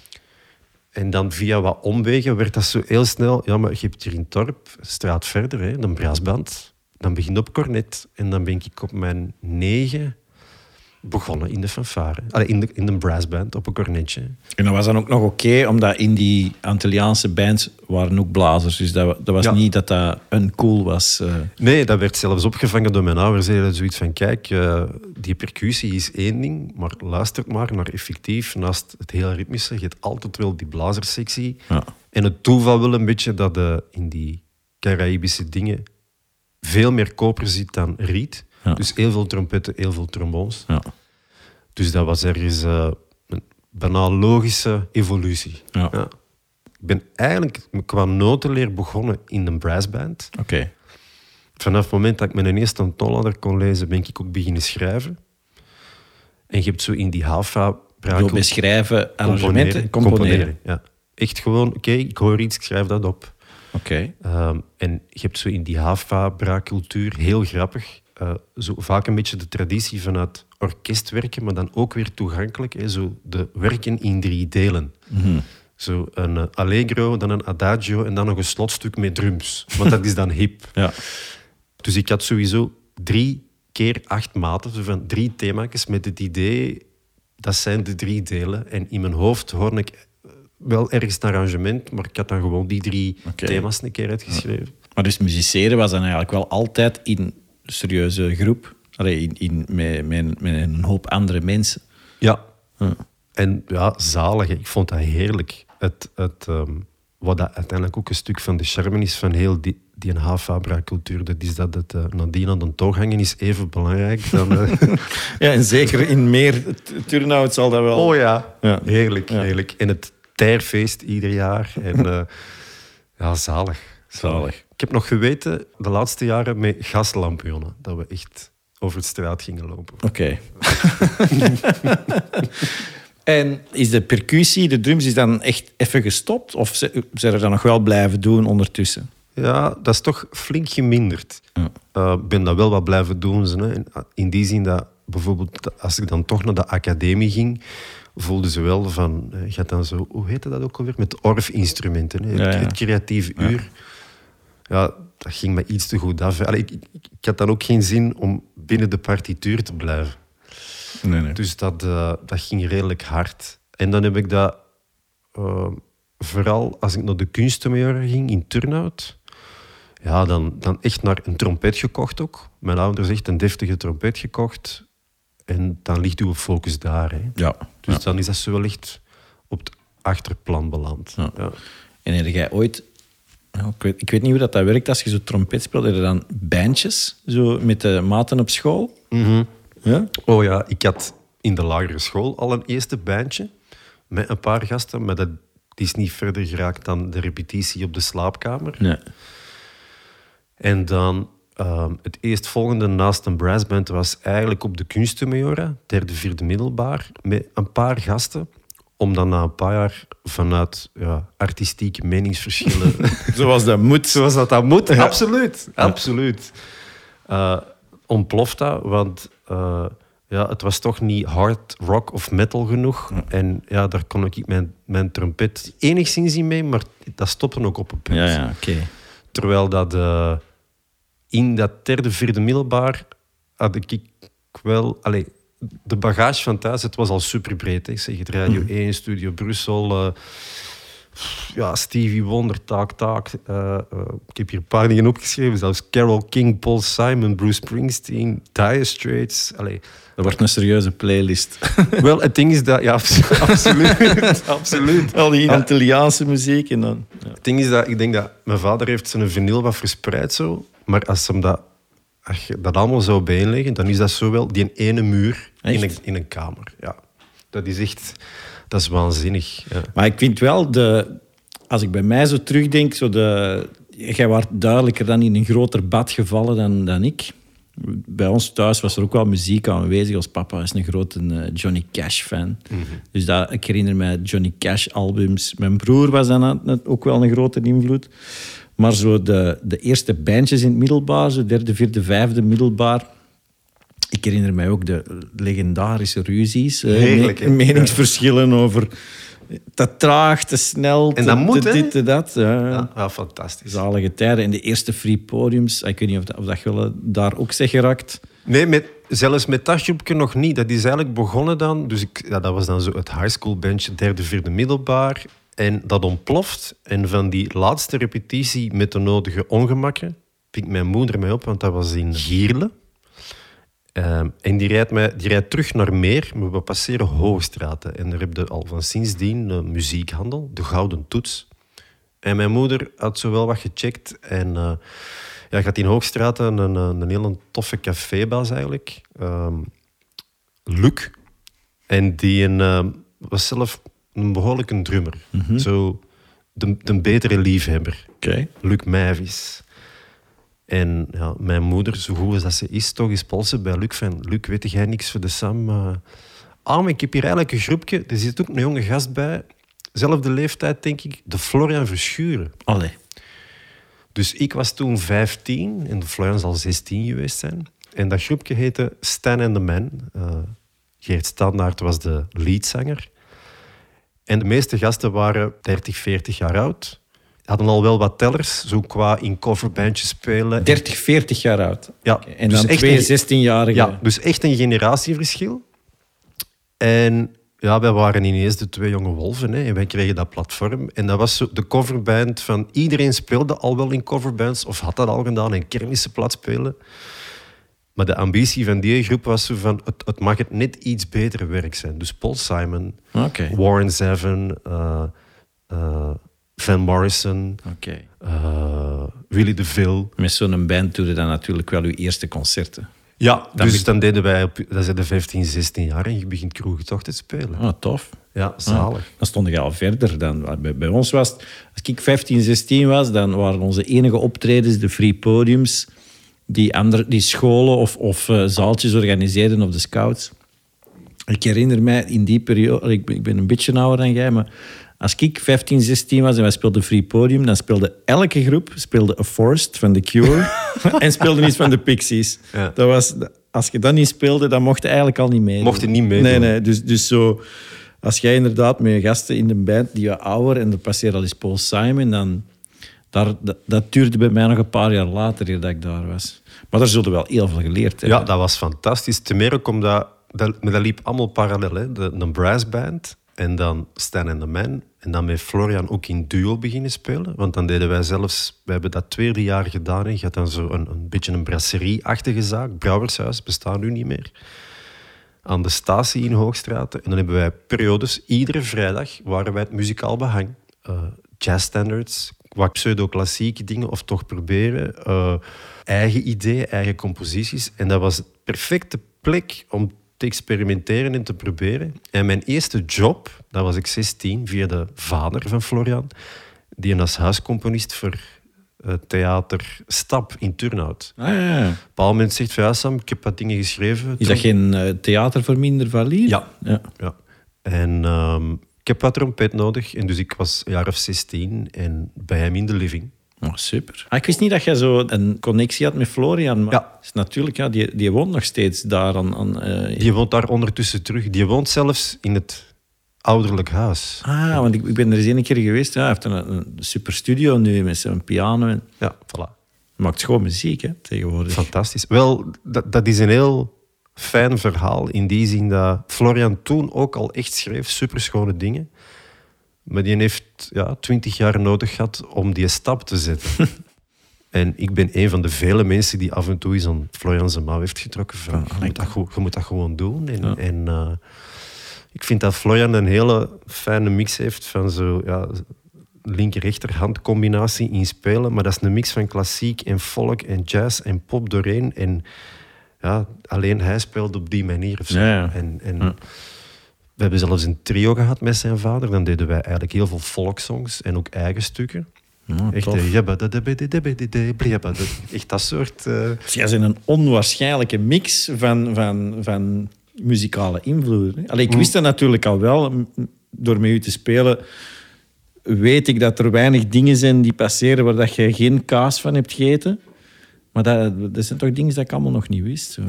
En dan via wat omwegen werd dat zo heel snel. Ja, maar je hebt hier in het dorp, een straat verder, hè, een braasband. Dan begin je op cornet. En dan ben ik op mijn negen begonnen in de fanfare. Allee, in, de, in de brassband, op een cornetje. En dat was dan ook nog oké, omdat in die Antilliaanse bands waren ook blazers. Dus dat, dat was Ja. niet dat dat uncool was. eh. Nee, dat werd zelfs opgevangen door mijn ouders. Ze zoiets van, kijk, eh, die percussie is één ding, maar luister maar naar effectief. Naast het hele ritmische, je hebt altijd wel die blazerssectie. ja. En het toeval wil een beetje dat eh, in die Caraïbische dingen veel meer koper zit dan riet. Ja. Dus heel veel trompetten, heel veel trombones. Ja. Dus dat was ergens eh, een bijna logische evolutie. Ja. Ja. Ik ben eigenlijk qua notenleer begonnen in een brassband. Oké. Vanaf het moment dat ik mijn eerste toonladder kon lezen, ben ik ook beginnen schrijven. En je hebt zo in die hafa brakel beschrijven, arrangementen, componeren. Ja. Echt gewoon, oké, ik hoor iets, ik schrijf dat op. Oké. Ehm, en je hebt zo in die Hava-braakcultuur, heel grappig, eh, zo vaak een beetje de traditie vanuit orkestwerken, maar dan ook weer toegankelijk. Hè, zo de werken in drie delen. Zo een eh, allegro, dan een adagio en dan nog een slotstuk met drums. Want dat is dan hip. Ja. Dus ik had sowieso drie keer acht maten, zo van drie thema's met het idee, dat zijn de drie delen. En in mijn hoofd hoorde ik wel ergens een arrangement, maar ik had dan gewoon die drie thema's een keer uitgeschreven. Maar dus musiceren was dan eigenlijk wel altijd in een serieuze groep. Allee, in, in, met, met, met een hoop andere mensen. Ja. Ja. En ja, zalig. Ik vond dat heerlijk. Het, het, ehm, wat dat uiteindelijk ook een stuk van de charme is van heel die, die H-Fabra-cultuur, dat is dat het uh, nadien aan de toog hangen is even belangrijk dan... eh, Ja, en zeker in meer t- turnout zal dat wel... Oh ja, Ja. heerlijk, Ja. heerlijk. En het Tijrfeest ieder jaar. En eh, ja, zalig, Zalig. Ik heb nog geweten de laatste jaren met gaslampionnen. Dat we echt over de straat gingen lopen. Oké. en is de percussie, de drums, is dan echt even gestopt? Of ze- zijn er dan nog wel blijven doen ondertussen? Ja, dat is toch flink geminderd. Eh, Ik ben dat wel wat blijven doen. ze, Hè. In die zin dat bijvoorbeeld als ik dan toch naar de academie ging, voelden ze wel van, eh, je had dan zo, hoe heette dat ook alweer? Met orfinstrumenten. Het, Ja, ja. het creatief uur. Ja, dat ging me iets te goed af. Allee, ik, ik, ik had dan ook geen zin om binnen de partituur te blijven. Nee, nee. Dus dat, eh, dat ging redelijk hard. En dan heb ik dat, eh, vooral als ik naar de kunstenmajor ging in Turnhout, ja, dan, dan echt naar een trompet gekocht ook. Mijn ouders echt een deftige trompet gekocht. En dan ligt uw focus daar. Hè. Ja. Dus ja. dan is dat zo wel echt op het achterplan beland. Ja. Ja. En heb jij ooit... ik, weet, ik weet niet hoe dat, dat werkt als je zo trompet speelt. Heb je dan bandjes zo met de maten op school? Ja? Oh ja, ik had in de lagere school al een eerste bandje met een paar gasten, maar dat is niet verder geraakt dan de repetitie op de slaapkamer. Nee. En dan ehm, het eerstvolgende naast een brassband was eigenlijk op de kunstenmajora, derde, vierde middelbaar, met een paar gasten. Om dan na een paar jaar vanuit ja, artistieke meningsverschillen Zoals dat moet. Zoals dat dat moet, absoluut. Absoluut. Eh, ontploft dat, want eh, ja, het was toch niet hard rock of metal genoeg. En ja, daar kon ik mijn, mijn trompet enigszins in mee, maar dat stopte ook op een punt. Ja, ja, oké. Terwijl dat eh, in dat derde, vierde middelbaar had ik wel... Allee, de bagage van thuis, het was al superbreed. hè. Ik zeg het, Radio 1, Studio Brussel... eh, ja, Stevie Wonder, Taak Taak. eh, eh, ik heb hier een paar dingen opgeschreven. Zelfs Carole King, Paul Simon, Bruce Springsteen, Dire Straits. Allee. Dat wordt een serieuze playlist. Wel, het ding is dat... Ja, absoluut. absoluut. Al die Ja. Antilliaanse muziek en dan... Ja. Het ding is dat ik denk dat mijn vader heeft zijn vinyl wat verspreid zo. Maar als hem dat, als je dat allemaal zou bijleggen, dan is dat zo wel die ene muur in een, in een kamer. Ja. Dat is echt... Dat is waanzinnig. Ja. Maar ik vind wel, de, als ik bij mij zo terugdenk, zo de, jij was duidelijker dan in een groter bad gevallen dan, dan ik. Bij ons thuis was er ook wel muziek aanwezig. Als papa is een grote eh, Johnny Cash-fan. Dus dat, ik herinner mij Johnny Cash-albums. Mijn broer was dan ook wel een grote invloed. Maar zo de, de eerste bandjes in het middelbaar, zo derde, vierde, vijfde middelbaar... Ik herinner mij ook de legendarische ruzies. eh, Heerlijk, meningsverschillen over te traag, te snel, En te, dat moet, te dit, te dat. Ja. Fantastisch. Zalige tijden. En de eerste free podiums, ik weet niet of dat, of dat je wel daar ook zeg geraakt. Nee, met, zelfs met dat groepje nog niet. Dat is eigenlijk begonnen dan. Dus ik, ja, dat was dan zo het high school bandje, derde, vierde middelbaar. En dat ontploft. En van die laatste repetitie met de nodige ongemakken pikt mijn moeder mij op, want dat was in Gierle. Ehm, en die rijdt, mij, die rijdt terug naar Meer, maar we passeren Hoogstraten. En daar heb je al van sindsdien een muziekhandel, de Gouden Toets. En mijn moeder had zo wel wat gecheckt. En eh ja, gaat in Hoogstraten een, een, een hele toffe cafébaas eigenlijk. Ehm Luc. En die ehm, was zelf een behoorlijke drummer. Zo de, de betere liefhebber. Luc Meijvis. En ja, mijn moeder, zo goed als dat ze is, toch is polsen bij Luc van... Luc, weet jij niks voor de Sam? ah, maar ik heb hier eigenlijk een groepje. Er zit ook een jonge gast bij. Zelfde leeftijd, denk ik. De Florian Verschuren. Allee. Dus ik was toen 15 en de Florian zal 16 geweest zijn. En dat groepje heette Stan and the Man. Eh, Geert Standaard was de leadzanger. En de meeste gasten waren 30, 40 jaar oud. Hadden al wel wat tellers, zo qua in coverbandjes spelen. 30, 40 jaar oud. Ja. En dus dan echt twee een- 16-jarigen. Ja, dus echt een generatieverschil. En ja, wij waren ineens de twee jonge wolven. Hè, en wij kregen dat platform. En dat was zo de coverband van... Iedereen speelde al wel in coverbands, of had dat al gedaan, en kermissen plat spelen. Maar de ambitie van die groep was zo van... Het, het mag het net iets betere werk zijn. Dus Paul Simon, Oké. Warren Zevon, eh, eh, Van Morrison, Oké. eh, Willy DeVille. Met zo'n band doe je dan natuurlijk wel je eerste concerten. Ja, dus dan deden wij, op, dat zijn de 15, 16 jaar en je begint kroegentocht te spelen. Ah, tof. Ja, zalig. Dan stond ik al verder. Dan, bij, bij ons was het, als ik 15, 16 was, dan waren onze enige optredens de free podiums die, andere, die scholen of, of uh, zaaltjes organiseerden of de scouts. Ik herinner mij in die periode, ik ben, ik ben een beetje ouder dan jij, maar als ik 15, 16 was en wij speelden Free Podium, dan speelde elke groep speelde A Forest van The Cure en speelde iets van de Pixies. Ja. Dat was, als je dat niet speelde, dan mocht je eigenlijk al niet mee. Mocht je niet meedoen. Nee, nee. Dus, dus zo, als jij inderdaad met je gasten in de band die wat ouder en er passeerde al eens Paul Simon, dan daar, dat, duurde bij mij nog een paar jaar later dat ik daar was. Maar daar zullen we wel heel veel geleerd hebben. Ja, dat was fantastisch. Ten meer ook omdat dat, dat liep allemaal parallel. Hè. De, een brassband en dan Stan en de Man. En dan met Florian ook in duo beginnen spelen. Want dan deden wij zelfs... We hebben dat tweede jaar gedaan. En je had dan zo een, een beetje een brasserie-achtige zaak. Brouwershuis, bestaat nu niet meer. Aan de statie in Hoogstraat. En dan hebben wij periodes. Iedere vrijdag waren wij het muzikaal behang. Uh, jazz standards, wat pseudo-klassieke dingen. Of toch proberen. Uh, eigen ideeën, eigen composities. En dat was de perfecte plek om te experimenteren en te proberen. En mijn eerste job, dat was ik 16, via de vader van Florian, die een als huiscomponist voor het theater Stap in Turnhout. Ah, ja, ja. Op een bepaald moment zegt van ja, Sam, ik heb wat dingen geschreven. Is dat geen uh, theater voor minder valide? Ja. ja. ja. En um, ik heb wat trompet nodig. En dus ik was een jaar of 16 en bij hem in de living. Oh, super. Ah, ik wist niet dat jij zo een connectie had met Florian. Maar Ja. is natuurlijk, ja, die, die woont nog steeds daar. Aan, aan, eh, Die woont daar ondertussen terug. Die woont zelfs in het ouderlijk huis. Ah, want ik, ik ben er eens een keer geweest. Ja, hij heeft een, een super studio nu met zijn piano. En Ja, voilà. maakt gewoon muziek hè, tegenwoordig. Fantastisch. Wel, dat, dat is een heel fijn verhaal in die zin dat Florian toen ook al echt schreef superschone dingen. Maar die heeft ja, twintig jaar nodig gehad om die stap te zetten. en ik ben een van de vele mensen die af en toe eens aan Florian zijn mouw heeft getrokken. Van, je, moet dat, gewoon- je moet dat gewoon doen. En, Ja. en eh, ik vind dat Florian een hele fijne mix heeft van zo... Ja, linker-rechterhand combinatie in spelen. Maar dat is een mix van klassiek en folk en jazz en pop doorheen. En ja, alleen hij speelt op die manier. Of zo. Ja, ja. En, en Ja. We hebben zelfs een trio gehad met zijn vader. Dan deden wij eigenlijk heel veel folksongs en ook eigen stukken. Ja, Echt, eh, echt dat soort... eh, Dus jij bent een onwaarschijnlijke mix van, van, van muzikale invloeden. Allee, ik wist dat natuurlijk al wel. Door met u te spelen weet ik dat er weinig dingen zijn die passeren waar dat je geen kaas van hebt gegeten. Maar dat, zijn toch dingen dat ik allemaal nog niet wist. Zo.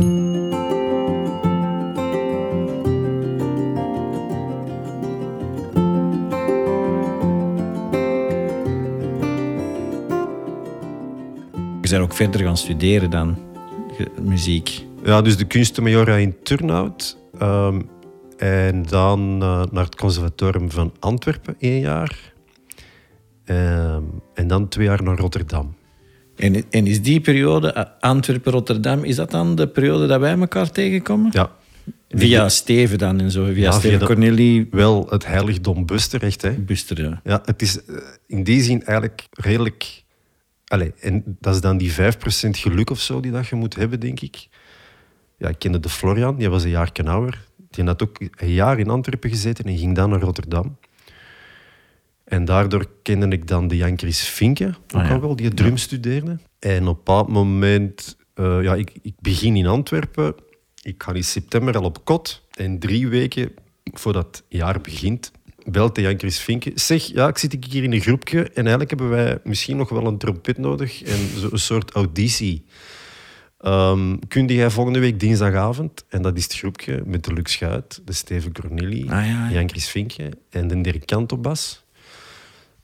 Je bent ook verder gaan studeren dan muziek. Ja, dus de kunstenmajora in Turnhout. Ehm, en dan eh, naar het conservatorium van Antwerpen, één jaar. Ehm, en dan twee jaar naar Rotterdam. En, en is die periode, eh, Antwerpen-Rotterdam, is dat dan de periode dat wij elkaar tegenkomen? Ja, Via Steven dan en zo, via Ja, Steven Cornelie wel het heiligdom Busterrecht. Hè. Buster. Ja. Ja, het is eh, in die zin eigenlijk redelijk... Allee, en dat is dan die 5% geluk of zo die dat je moet hebben, denk ik. Ja, ik kende de Florian, die was een jaar ouder. Die had ook een jaar in Antwerpen gezeten en ging dan naar Rotterdam. En daardoor kende ik dan de Jan Chris Vinke, ook Ah, ja. al wel, die drum studeerde. En op een bepaald moment... eh, ja, ik, ik begin in Antwerpen. Ik ga in september al op kot. En drie weken voordat het jaar begint, belt de Jan Chris Vinke. Zeg, ja, ik zit hier in een groepje en eigenlijk hebben wij misschien nog wel een trompet nodig en zo een soort auditie. Ehm kun jij volgende week dinsdagavond, en dat is het groepje met de Lux Schuit, de Steven Cornelie, Ah, ja, ja. Jan Chris Vinke en de Dirk Kant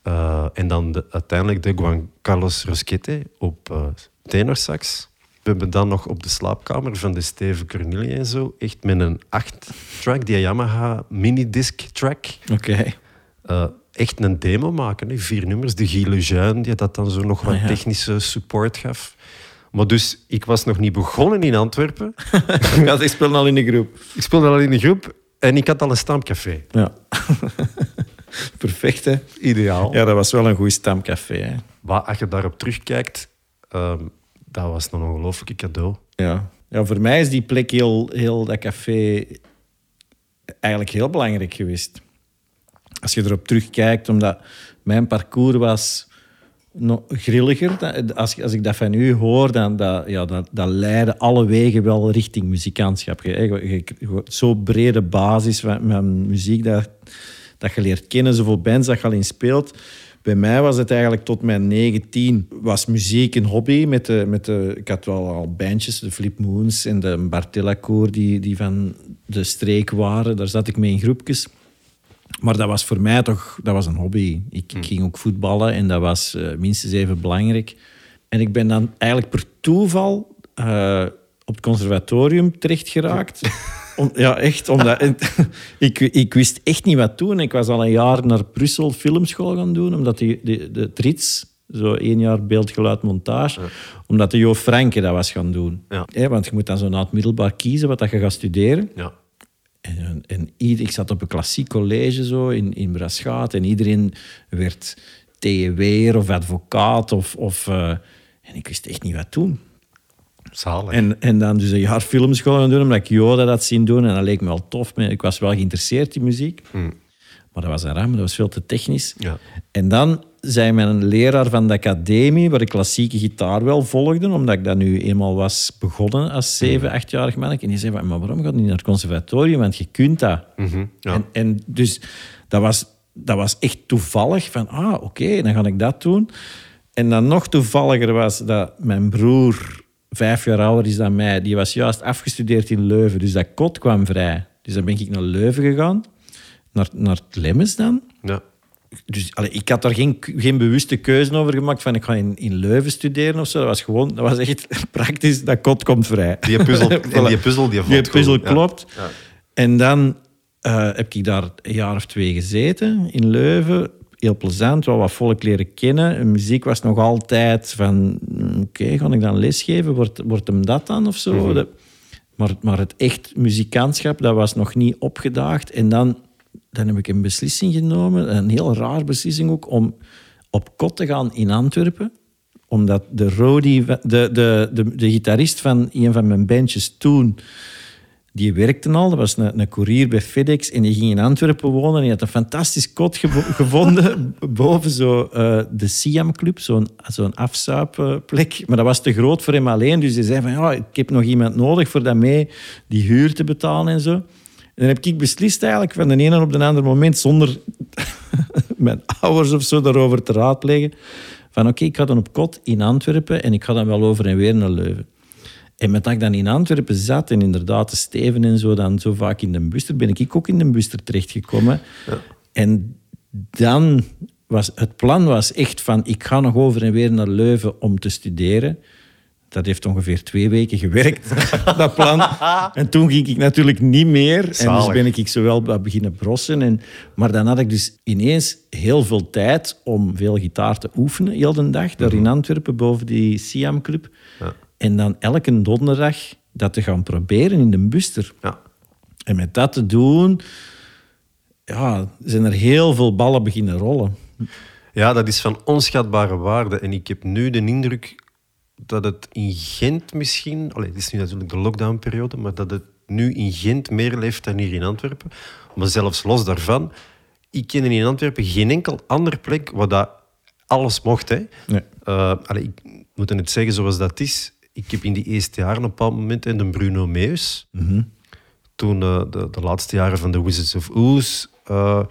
Eh, en dan de, uiteindelijk de Juan Carlos Rosquete op eh tenorsax. We hebben dan nog op de slaapkamer van de Steven Cornelie en zo, echt met een 8-track, die Yamaha minidisc track, Oké. eh, echt een demo maken. Hè. Vier nummers. De Guy Lejeune, die dat dan zo nog wat Ah, ja. technische support gaf. Maar dus, ik was nog niet begonnen in Antwerpen. Ja, ik speel al in de groep. Ik speelde al in de groep en ik had al een stamcafé. Ja. Perfect, hè? Ideaal. Ja, dat was wel een goed stamcafé, hè? Maar als je daarop terugkijkt, ehm, dat was een ongelooflijke cadeau. Ja. ja, voor mij is die plek heel, heel dat café eigenlijk heel belangrijk geweest. Als je erop terugkijkt, omdat mijn parcours was nog grilliger. Als, als ik dat van u hoor, dan dat, ja, dat, dat leiden alle wegen wel richting muzikantschap. Je, je, je- je- Zo'n brede basis van, van muziek dat, dat je leert kennen, zoveel bands dat je al in speelt. Bij mij was het eigenlijk tot mijn 19 was muziek een hobby. Met de, met de, ik had wel al bandjes, de Flip Moons en de Bartella Koor, die, die van de streek waren. Daar zat ik mee in groepjes. Maar dat was voor mij toch dat was een hobby. Ik, ik ging ook voetballen en dat was eh, minstens even belangrijk. En ik ben dan eigenlijk per toeval eh, op het conservatorium terecht geraakt. Om, ja, echt. Omdat, ik, ik wist echt niet wat doen. Ik was al een jaar naar Brussel filmschool gaan doen, omdat die, de, de trits, zo één jaar beeld, geluid, montage, omdat de Jo Franke dat was gaan doen. Ja. Want je moet dan zo na het middelbaar kiezen wat dat je gaat studeren. Ja. En, en ieder, ik zat op een klassiek college zo in, in Braschaat en iedereen werd TEW'er of advocaat. Of, of, eh, en ik wist echt niet wat doen. Zalig. En, en dan dus een jaar filmschool gaan doen, omdat ik Yoda dat zien doen. En dat leek me wel tof. Ik was wel geïnteresseerd in muziek. Maar dat was een ram, dat was veel te technisch. Ja. En dan zei mijn leraar van de academie, waar ik klassieke gitaar wel volgde, omdat ik dat nu eenmaal was begonnen als zeven, achtjarig mannetje. En die zei, van, maar waarom gaat je niet naar het conservatorium? Want je kunt dat. Mhm, ja. En, en dus dat was, dat was echt toevallig van, ah, oké, dan ga ik dat doen. En dan nog toevalliger was dat mijn broer, vijf jaar ouder is dan mij, die was juist afgestudeerd in Leuven. Dus dat kot kwam vrij. Dus dan ben ik naar Leuven gegaan, naar, naar het Lemmens dan. ja. Dus allee, ik had daar geen, geen bewuste keuze over gemaakt van ik ga in, in Leuven studeren of zo. Dat was gewoon, dat was echt praktisch, dat kot komt vrij. Die puzzel, en die puzzel die Die puzzel goed. Klopt. Ja. En dan eh, heb ik daar een jaar of twee gezeten in Leuven. Heel plezant, wel wat volk leren kennen. En muziek was nog altijd van... mm, Oké, ga ik dan lesgeven? Wordt, wordt hem dat dan of zo? De- maar, maar het echt muzikantschap, dat was nog niet opgedaagd. En dan, dan heb ik een beslissing genomen, een heel raar beslissing ook, om op kot te gaan in Antwerpen omdat de van- de, de, de, de gitarist van een van mijn bandjes toen, die werkte al. Dat was een, een courier bij FedEx en die ging in Antwerpen wonen. En die had een fantastisch kot gevo- gevonden boven zo, eh, de Siam Club, zo'n zo'n afzuipplek. Maar dat was te groot voor hem alleen. Dus hij zei van, ja, ik heb nog iemand nodig voor dat mee die huur te betalen en zo. En dan heb ik beslist eigenlijk van de ene op de andere moment, zonder mijn ouders of zo daarover te raadplegen, van oké, ik ga dan op kot in Antwerpen en ik ga dan wel over en weer naar Leuven. En met dat ik dan in Antwerpen zat en inderdaad de Steven en zo, dan zo vaak in de buster, ben ik ook in de buster terechtgekomen. En dan was het plan was echt van, ik ga nog over en weer naar Leuven om te studeren. Dat heeft ongeveer twee weken gewerkt, dat plan. En toen ging ik natuurlijk niet meer. En dus ben ik zowel beginnen brossen. En, maar dan had ik dus ineens heel veel tijd om veel gitaar te oefenen, heel de dag. Daar in Antwerpen, boven die Siam Club. Ja. En dan elke donderdag dat te gaan proberen in de buster. Ja. En met dat te doen, ja, zijn er heel veel ballen beginnen rollen. Ja, dat is van onschatbare waarde. En ik heb nu de indruk dat het in Gent misschien... Allee, het is nu natuurlijk de lockdownperiode, maar dat het nu in Gent meer leeft dan hier in Antwerpen. Maar zelfs los daarvan, ik ken in Antwerpen geen enkel andere plek waar dat alles mocht. Hè. Nee. Eh, allee, ik moet het zeggen zoals dat is. Ik heb in die eerste jaren op een bepaald moment en de Bruno Meus, toen eh, de, de laatste jaren van de Wizards of Oz... eh,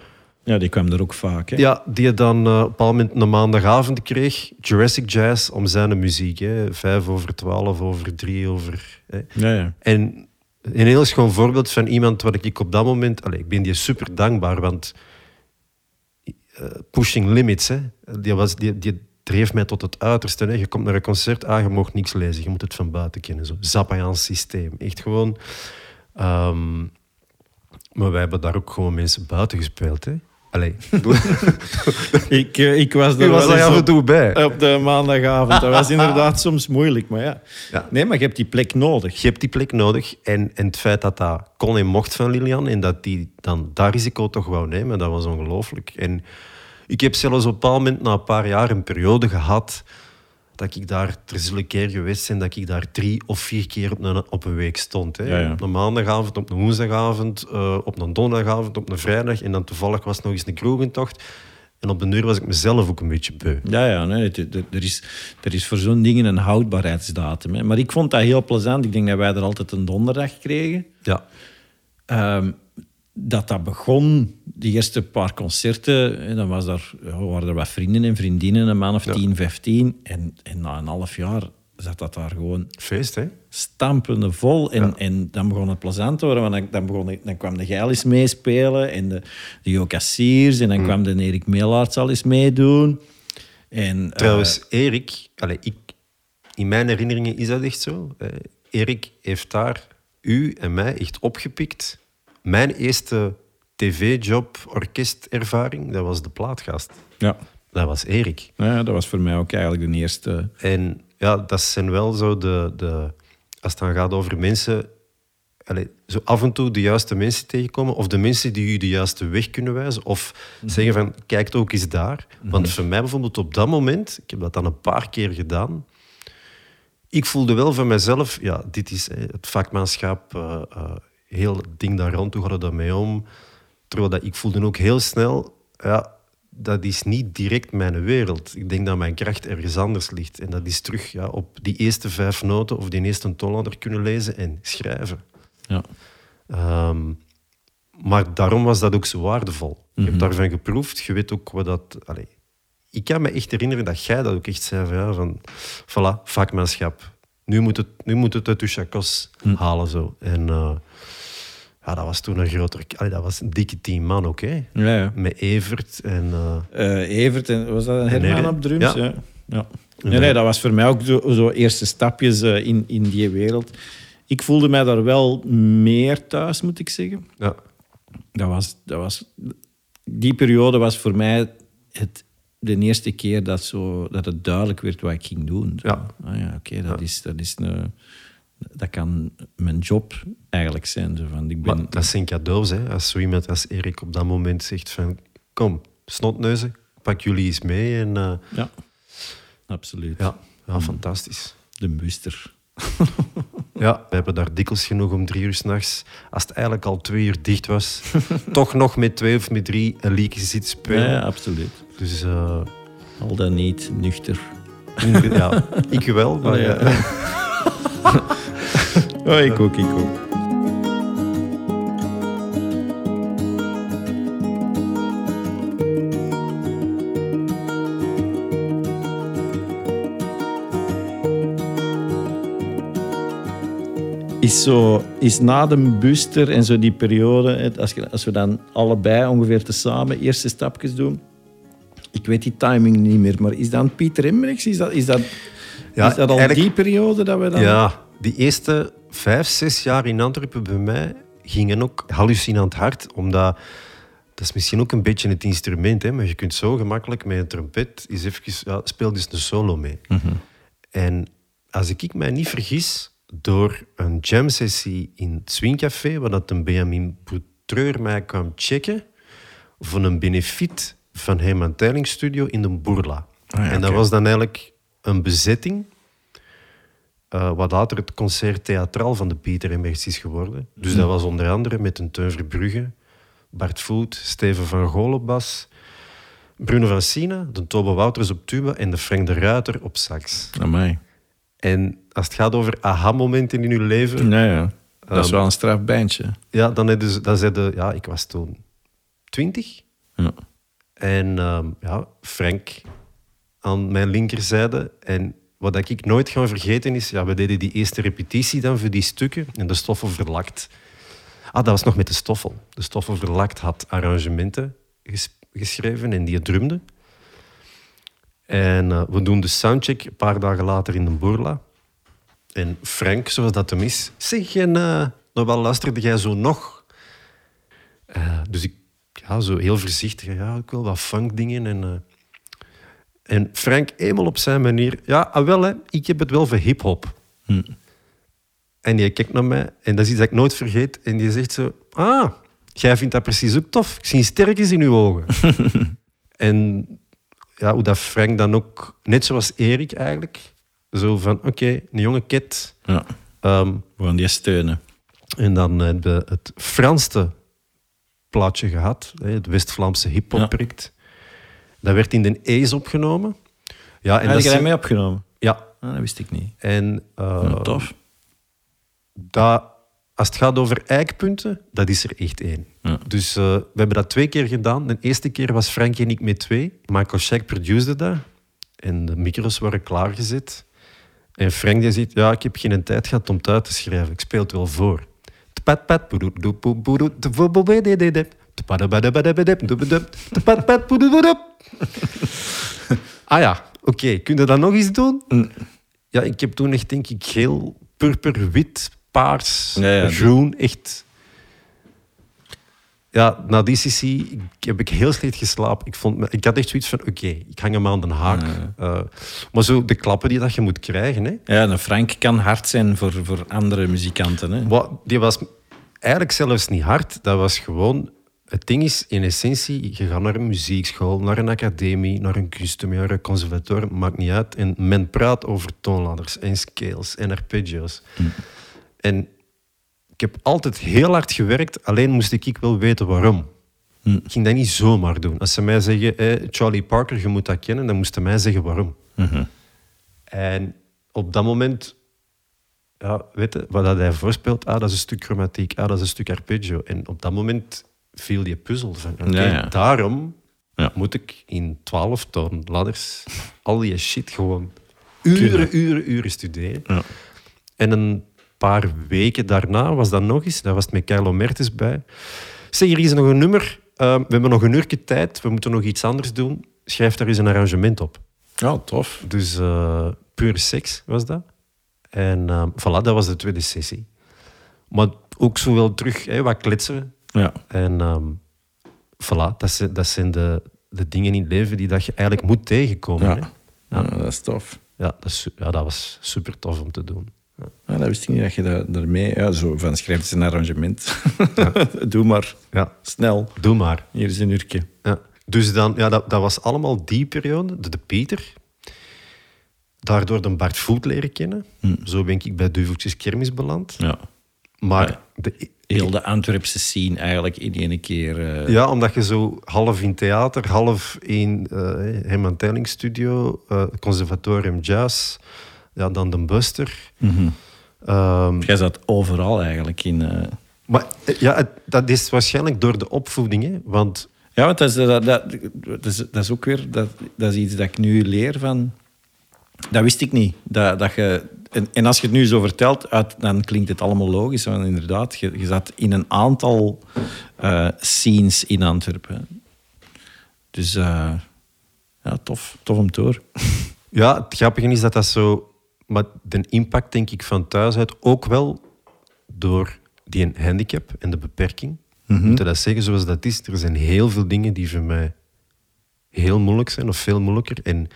Ja, die kwam er ook vaak. Hè? ja, die dan eh, op een bepaald moment een maandagavond kreeg. Jurassic Jazz om zijn muziek. Hè. Vijf over twaalf, over drie, over... Hè. Ja, ja. En een heel schoon voorbeeld van iemand wat ik op dat moment... Allez, ik ben die super dankbaar, want... pushing limits, hè. Die, was, die, die dreef mij tot het uiterste. Hè. Je komt naar een concert, ah, je mag niks lezen. Je moet het van buiten kennen. Zo. Zappaans systeem. Echt gewoon... ehm, maar wij hebben daar ook gewoon mensen buiten gespeeld, hè. Allee, Ik, eh, ik was er was wel af en toe bij. op de maandagavond. Dat was inderdaad soms moeilijk, maar ja. Ja. Nee, maar je hebt die plek nodig. Je hebt die plek nodig. En, en het feit dat dat kon en mocht van Lilian en dat die dan dat risico toch wou nemen, dat was ongelooflijk. En ik heb zelfs op een bepaald moment, na een paar jaar, een periode gehad dat ik daar, er zullen keer geweest zijn dat ik daar drie of vier keer op een, op een week stond. Hè. Ja, ja. Op een maandagavond, op een woensdagavond, eh, op een donderdagavond, op een vrijdag. En dan toevallig was het nog eens een kroegentocht. En op de uur was ik mezelf ook een beetje beu. Ja, ja nee, het- het- er, is, er is voor zo'n dingen een houdbaarheidsdatum. Hè. Maar ik vond dat heel plezant. Ik denk dat wij er altijd een donderdag kregen. Ja, Ehm, dat dat begon, die eerste paar concerten, en dan was daar, ja, waren er wat vrienden en vriendinnen, een man of 10, 15. En, en na een half jaar zat dat daar gewoon feest, hè? stampende vol. En, Ja. en dan begon het plezant te worden, want dan, begon, dan kwam de Geilis meespelen en de, de Jo Cassiers, en dan Mm. kwam de Erik Meelaerts al eens meedoen. En, eh, Trouwens, Erik, allez, ik, in mijn herinneringen is dat echt zo. Eh, Erik heeft daar u en mij echt opgepikt. Mijn eerste tv-job, orkestervaring, dat was de plaatgast. ja. Dat was Erik. ja, dat was voor mij ook eigenlijk de eerste... En ja, dat zijn wel zo de... de als het dan gaat over mensen... Allez, zo af en toe de juiste mensen tegenkomen. Of de mensen die u de juiste weg kunnen wijzen. Of zeggen van, kijk ook eens daar. Want voor mij bijvoorbeeld op dat moment... Ik heb dat dan een paar keer gedaan. Ik voelde wel van mezelf... Ja, dit is eh, het vakmanschap. eh, eh, heel het ding daar rond. Hoe gaat het daarmee om? Terwijl dat ik voelde ook heel snel... Ja, dat is niet direct mijn wereld. Ik denk dat mijn kracht ergens anders ligt. En dat is terug ja, op die eerste vijf noten of die eerste toonladder kunnen lezen en schrijven. Ja. Ehm, maar daarom was dat ook zo waardevol. Je Mhm. hebt daarvan geproefd, je weet ook wat dat... Allee, ik kan me echt herinneren dat jij dat ook echt zei van, ja, van voilà, vakmanschap. Nu moet het, nu moet het uit je chakos Hm. halen. Zo. En eh, ja, dat was toen een groter... Allee, dat was een dikke team man ook, hè. Ja, ja. Met Evert en... eh, Eh, Evert, en, was dat een Herman op drums? ja. Ja. Nee, nee, dat was voor mij ook zo, zo eerste stapjes eh, in, in die wereld. Ik voelde mij daar wel meer thuis, moet ik zeggen. ja. Dat was, dat was, die periode was voor mij het, de eerste keer dat, zo, dat het duidelijk werd wat ik ging doen. Zo. Ja. Ah ja, oké, dat, is, dat, is een, dat kan mijn job eigenlijk zijn. Zo van, ik ben, Maar dat zijn cadeaus, hè. Als zo iemand als Erik op dat moment zegt van... Kom, snotneuzen, pak jullie eens mee. En, eh, Ja, absoluut. ja, ja, fantastisch. De buster. Ja, we hebben daar dikwijls genoeg om drie uur s'nachts. Als het eigenlijk al twee uur dicht was, toch nog met twee of met drie een liedje Ja, spelen. ja, absoluut. Dus eh, Al dan niet nuchter. ja, ik wel. Maar, Oh, ja. Oh, ik ook, ik ook. Is, zo, is na de booster en zo die periode, als, je- als we dan allebei ongeveer tezamen eerste stapjes doen. Ik weet die timing niet meer, maar is dan Pieter Emmerichs? Is dat, is dat, Ja, is dat al die periode dat we dan... Ja, die eerste vijf, zes jaar in Antwerpen bij mij gingen ook hallucinant hard. Omdat, dat is misschien ook een beetje het instrument, hè, maar je kunt zo gemakkelijk met een trompet eens even, ja, speel dus een solo mee. En als ik ik mij niet vergis, door een jam-sessie in het Swingcafé, waar dat een Benjamin Boutreur mij kwam checken, voor een benefiet van Herman Teiling Studio in de Boerla. Ah ja, en dat was dan eigenlijk een bezetting eh, wat later het concert theatraal van de Pieter Emmers is geworden. Dus dat was onder andere met een Teun Verbrugge, Bart Voet, Steven van Golenbas, Bruno van Sina, de Tobe Wouters op tuba en de Frank de Ruiter op sax. Amai. En als het gaat over aha-momenten in uw leven, Ja, ja. Dat is Ehm, wel een straf bandje. ja, dan, je, dan zei de, ja, ik was toen twintig. Ja. En ehm, ja, Frank aan mijn linkerzijde. En wat ik nooit ga vergeten is, ja, we deden die eerste repetitie dan voor die stukken en de Stoffel Verlakt. Ah, dat was nog met de Stoffel. De Stoffel Verlakt had arrangementen ges- geschreven en die drumde. En eh, we doen de soundcheck een paar dagen later in de Boerla. En Frank, zoals dat hem is, zeg, en eh nou, wel luisterde jij zo nog? Eh, dus ik, ja, zo heel voorzichtig, ja, ik wil wat funkdingen. En, eh, en Frank, eenmaal op zijn manier, ja, ah, wel, hè, ik heb het wel voor hip-hop. Hm. En die kijkt naar mij, en dat is iets dat ik nooit vergeet. En die zegt zo, ah, jij vindt dat precies ook tof. Ik zie sterkjes in uw ogen. en ja, hoe dat Frank dan ook, net zoals Erik eigenlijk, zo van, oké, een jonge kid. Ja, we gaan die steunen. en dan hebben we het Franste plaatje gehad, het West-Vlaamse hip-hop project. Dat werd in de Ace opgenomen. Ja, en dat je daar mee opgenomen? Ja, Ah, dat wist ik niet. en eh, Ja, tof. dat, als het gaat over eikpunten, dat is er echt één. Ja. Dus eh, we hebben dat twee keer gedaan. De eerste keer was Frank en ik met twee. Michael Shack produceerde dat. En de micro's waren klaargezet. En Frank die zegt, ja, ik heb geen tijd gehad om het uit te schrijven. Ik speel het wel voor. Pat. Ah ja, oké. Kun je dat nog eens doen? Ja, ik heb toen echt, denk ik, geel, purper, wit, paars, Ja, ja, groen. Echt. Ja, na die sessie ik- heb ik heel slecht geslapen. Ik, vond, me- ik had echt zoiets van, oké, ik hang hem aan de haak. Eh, maar zo de klappen die dat je moet krijgen, hè. Ja, een Frank kan hard zijn voor, voor andere muzikanten. Hè? Wat, die was eigenlijk zelfs niet hard. Dat was gewoon... Het ding is, in essentie, je gaat naar een muziekschool, naar een academie, naar een custom, naar een conservatorium, maakt niet uit. En men praat over toonladders en scales en arpeggios. En ik heb altijd heel hard gewerkt, alleen moest ik wel weten waarom. Ik ging dat niet zomaar doen. Als ze mij zeggen, hey, Charlie Parker, je moet dat kennen, dan moesten mij zeggen waarom. En op dat moment ja, weet je, wat dat hij voorspeelt, ah, dat is een stuk chromatiek, ah, dat is een stuk arpeggio. En op dat moment viel die puzzel van, oké, Ja, ja. daarom Ja. moet ik in 12 toon ladders al die shit gewoon uren, uren, uren studeren. Ja. En een paar weken daarna was dat nog eens, daar was het met Carlo Mertens bij. Zeg, hier is nog een nummer, eh, we hebben nog een uurtje tijd, we moeten nog iets anders doen. Schrijf daar eens een arrangement op. Ja, tof. Dus eh pure seks was dat. En eh, voilà, dat was de tweede sessie. Maar ook zo wel terug, hè, wat kletsen. Ja. En ehm, voilà, dat zijn, dat zijn de, de dingen in het leven die dat je eigenlijk moet tegenkomen. Ja. hè. Ja, dat is tof. Ja, dat, is, ja, dat was super tof om te doen. Ja. Ja, dat wist ik niet dat je daar- daarmee... Ja, zo van schrijf eens een arrangement. Doe maar. Ja, Snel. doe maar. Hier is een uurtje. Ja. Dus dan, ja, dat, dat was allemaal die periode, de, de Pieter. Daardoor de Bart Voet leren kennen. Zo ben ik bij Duveltjes Kermis beland. Ja. Maar Ja. de, Heel de Antwerpse scene eigenlijk in één keer... eh, Ja, omdat je zo half in theater, half in eh Herman Teiling Studio, eh, Conservatorium Jazz, ja, dan de Buster. Ehm, Jij zat overal eigenlijk in... maar ja, het- dat is waarschijnlijk door de opvoeding, hè? want Ja, want dat is, dat, dat, dat is, dat is ook weer... Dat, dat is iets dat ik nu leer van... Dat wist ik niet. Dat, dat je, en, en als je het nu zo vertelt, uit, dan klinkt het allemaal logisch. Want inderdaad, je, je zat in een aantal eh, scenes in Antwerpen. Dus eh, ja, tof. Tof om te horen. ja, het grappige is dat dat zo... Maar de impact, denk ik, van thuis uit ook wel door die handicap en de beperking. Moet je dat zeggen zoals dat is? Er zijn heel veel dingen die voor mij heel moeilijk zijn, of veel moeilijker. En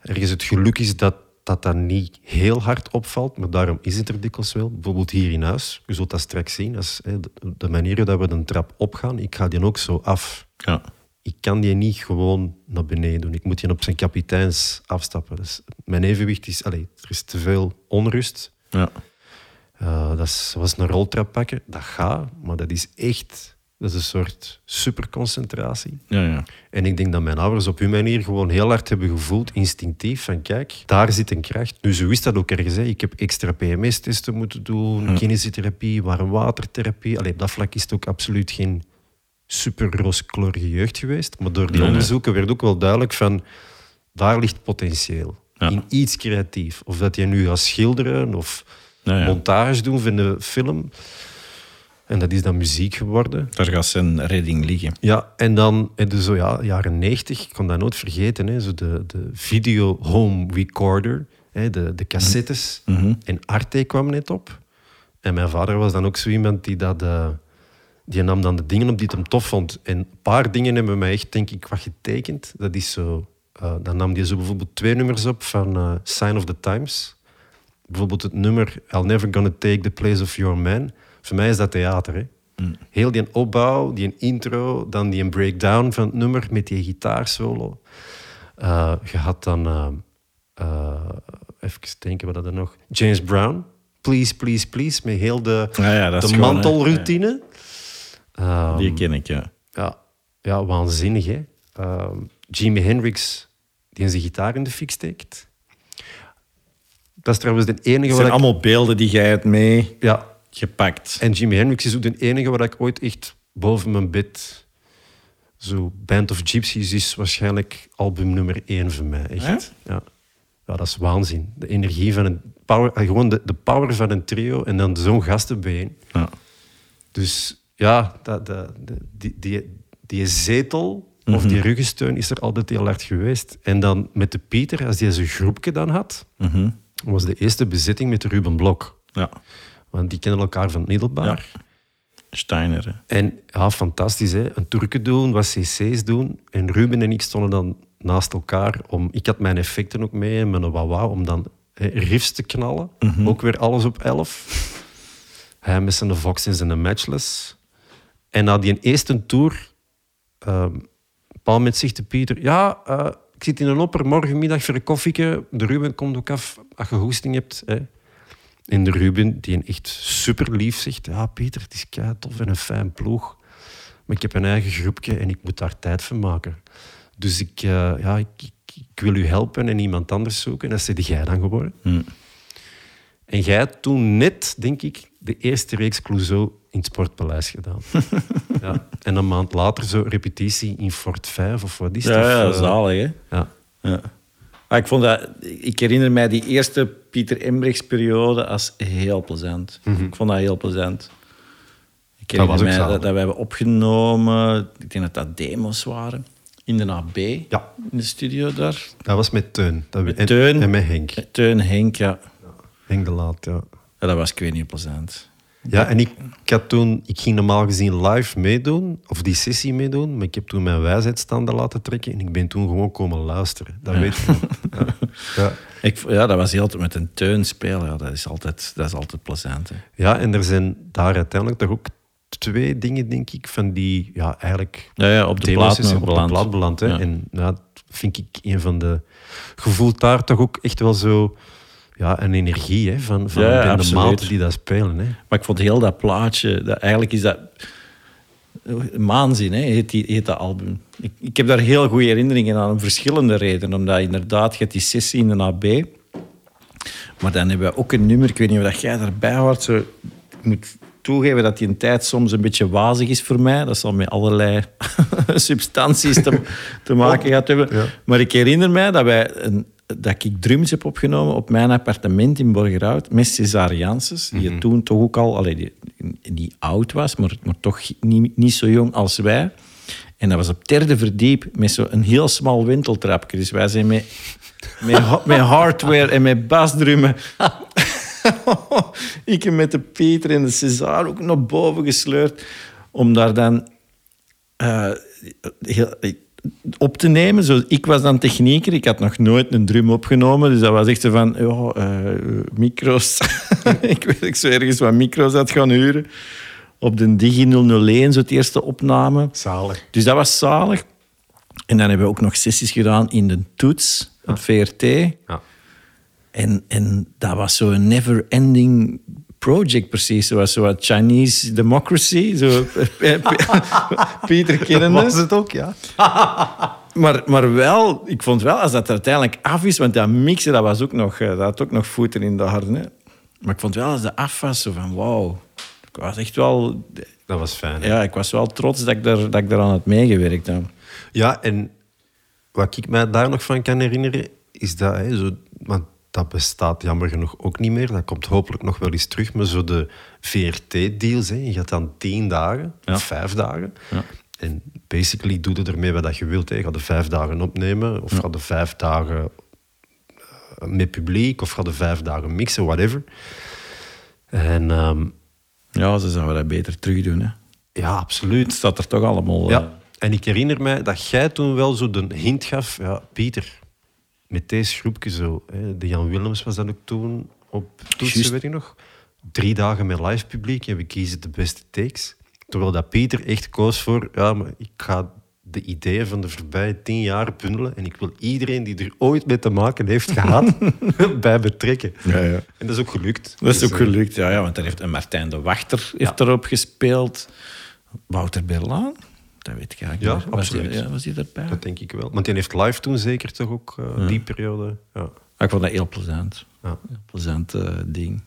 ergens het geluk is dat dat, dat niet heel hard opvalt, maar daarom is het er dikwijls wel. Bijvoorbeeld hier in huis, je zult dat straks zien, als, hè, de, manier dat we de trap opgaan, ik ga die ook zo af. Ja. Ik kan die niet gewoon naar beneden doen. Ik moet die op zijn kapiteins afstappen. Dus mijn evenwicht is... Allez, er is te veel onrust. Ja. Eh, dat is zoals een roltrap pakken. Dat gaat, maar dat is echt... Dat is een soort superconcentratie. Ja, ja. En ik denk dat mijn ouders op hun manier gewoon heel hard hebben gevoeld, instinctief, van kijk, daar zit een kracht. Nu, zo is dat ook ergens. Hè. Ik heb extra PMS-testen moeten doen, kinesiotherapie, warmwatertherapie. Allee, op dat vlak is het ook absoluut geen super rooskleurige jeugd geweest. Maar door die Nee, nee. onderzoeken werd ook wel duidelijk van, daar ligt potentieel. Ja. In iets creatief. Of dat je nu gaat schilderen of Ja, ja. montage doen van de film. En dat is dan muziek geworden. Daar gaat zijn redding liggen. Ja, en dan in de zo, ja, jaren 90, ik kon dat nooit vergeten, hè, zo de, de video home recorder, hè, de, de cassettes. En Arte kwam net op. En mijn vader was dan ook zo iemand die dat... eh, die nam dan de dingen op die hij hem tof vond. En een paar dingen hebben mij echt, denk ik, wat getekend. Dat is zo... eh, dan nam hij zo bijvoorbeeld twee nummers op van eh, Sign of the Times. Bijvoorbeeld het nummer I'll Never Gonna Take the Place of Your Man. Voor mij is dat theater, hè. Heel die opbouw, die intro, dan die breakdown van het nummer met die gitaarsolo. Uh, je had dan, uh, uh, even denken wat dat er nog, James Brown, Please, Please, Please, met heel de, Ja, ja, de gewoon, mantelroutine. Ehm, Die ken ik, ja. ja, ja, waanzinnig, hè. Ehm, Jimi Hendrix, die zijn gitaar in de fik steekt. Dat is trouwens de enige Het wat zijn ik... allemaal beelden die jij hebt meegepakt. Ja, en Jimi Hendrix is ook de enige waar ik ooit echt boven mijn bed... Zo, Band of Gypsies is waarschijnlijk album nummer één voor mij. Echt. Ja? Ja. dat is waanzin. De energie van een... Power, eh, gewoon de, de power van een trio en dan zo'n gastenbeen. Ja. Dus ja, dat, die, die, die zetel of die ruggensteun is er altijd heel hard geweest. En dan met de Pieter, als hij zijn groepje dan had, Mhm. was de eerste bezetting met de Ruben Blok. ja. Want die kennen elkaar van het middelbaar. Steiner, hè. En ja, fantastisch, hè? een Turken doen, wat cc's doen. En Ruben en ik stonden dan naast elkaar. Om, ik had mijn effecten ook mee, en mijn wawa, om dan hè, riffs te knallen. Ook weer alles op 11. Hij met zijn Vox en zijn Matchless. En na die eerste tour, Paul met zich te Pieter, ja, eh, ik zit in een opper morgenmiddag voor een koffieke. De Ruben komt ook af als je hoesting hebt. Hè. En de Ruben, die een echt super lief zegt: Ja, Pieter, het is kei tof en een fijn ploeg. Maar ik heb een eigen groepje en ik moet daar tijd voor maken. Dus ik, eh, ja, ik, ik, ik wil u helpen en iemand anders zoeken. En dat is jij dan geworden. Hm. En jij toen net, denk ik, de eerste reeks Clouseau in het Sportpaleis gedaan. ja. En een maand later zo repetitie in Fort 5 of wat is Ja, dat? ja, Eh, zalig, hè. ja. Ja. Maar ik, vond dat, ik herinner mij die eerste Pieter Embrechts periode als heel plezant. Ik vond dat heel plezant. Ik Mhm. Dat was herinner ook mij dat, dat we hebben opgenomen, ik denk dat dat demos waren, in de AB, Ja. in de studio daar. Dat was met Teun. Dat Met en, Teun. En met Henk. Teun, Henk, ja. Henk de Laat, ja. ja dat was ik weet niet plezant. Ja, en ik, ik, had toen, ik ging normaal gezien live meedoen, of die sessie meedoen, maar ik heb toen mijn wijsheidsstanden laten trekken en ik ben toen gewoon komen luisteren. Dat weet je. Ja. Ja. Ik, ja, dat was heel met een teun spelen. Ja, dat, is altijd, dat is altijd plezant. Hè. ja, en er zijn daar uiteindelijk toch ook twee dingen, denk ik, van die ja, eigenlijk Ja, ja, op de plaat op beland. de plaat beland. Hè. Ja. En ja, dat vind ik een van de... Je voelt daar toch ook echt wel zo ja, een energie hè, van, van Ja, bende absoluut. maten die dat spelen. Hè. Maar ik vond heel dat plaatje, dat, eigenlijk is dat... Maanzin, hè, heet, die, heet dat album. Ik, ik heb daar heel goede herinneringen aan, om verschillende redenen. Omdat inderdaad, je hebt die sessie in de AB. Maar dan hebben we ook een nummer, ik weet niet of dat jij daarbij hoort. Zo, ik moet toegeven dat die een tijd soms een beetje wazig is voor mij. Dat zal met allerlei substanties te, te maken gehad hebben. Ja. Maar ik herinner mij dat, wij een, dat ik drums heb opgenomen op mijn appartement in Borgerhout met Janssens, die toen toch ook al allee, die, die oud was, maar, maar toch niet, niet zo jong als wij. En dat was op derde verdiep met zo'n heel smal winteltrapje. Dus wij zijn met, met, met hardware en met basdrummen. ik heb met de Peter en de César ook naar boven gesleurd. Om daar dan eh, heel, op te nemen. Zo, ik was dan technieker. Ik had nog nooit een drum opgenomen. Dus dat was echt zo van... Eh, micro's. ik weet ik zo ergens wat micro's had gaan huren. Op de Digi 001, zo het eerste opname. Zalig. Dus dat was zalig. En dan hebben we ook nog sessies gedaan in de Toets, op VRT. Ja. En, en dat was zo'n never-ending project precies. Zoals zo wat Chinese democracy. Zo, Pieter kennende. Was het ook, ja. Maar, maar wel, ik vond wel, als dat er uiteindelijk af is, want dat mixen, dat, was ook nog, eh, dat had ook nog voeten in de harde. hè. Maar ik vond wel, als dat af was, zo van wauw. Ik was echt wel... Dat was fijn. hè. Ja, ik was wel trots dat ik, daar, dat ik daaraan had meegewerkt. heb. Ja, en wat ik mij daar nog van kan herinneren, is dat, hè, zo, want dat bestaat jammer genoeg ook niet meer. Dat komt hopelijk nog wel eens terug, maar zo de VRT-deals. Je gaat dan tien dagen, Ja. vijf dagen. Ja. En basically doe je ermee wat dat je wilt. Hè. Ga de vijf dagen opnemen, of ga de vijf dagen eh, met publiek, of ga de vijf dagen mixen, whatever. En ehm, Ja, ze zouden dat beter terug doen. Hè. ja, absoluut. Het staat er toch allemaal... eh, Ja, en ik herinner mij dat jij toen wel zo de hint gaf. Ja, Pieter, met deze groepje zo. Hè, de Jan Willems was dat ook toen op toetsen, Juist. weet ik nog. Drie dagen met live publiek en we kiezen de beste takes. Terwijl dat Pieter echt koos voor, ja, maar ik ga de ideeën van de voorbije tien jaar bundelen en ik wil iedereen die er ooit mee te maken heeft gehad, bij betrekken. Ja, ja. En dat is ook gelukt. Dat is Dus, ook eh, gelukt, ja, ja want daar heeft een Martijn de Wachter heeft erop gespeeld. Wouter Berlaan, dat weet ik eigenlijk Ja. Was absoluut. ja, was hij erbij? Dat denk ik wel. Want die heeft live toen zeker toch ook eh, die periode. Ja. Maar ik vond dat heel plezant. Ja. Heel plezant eh, ding.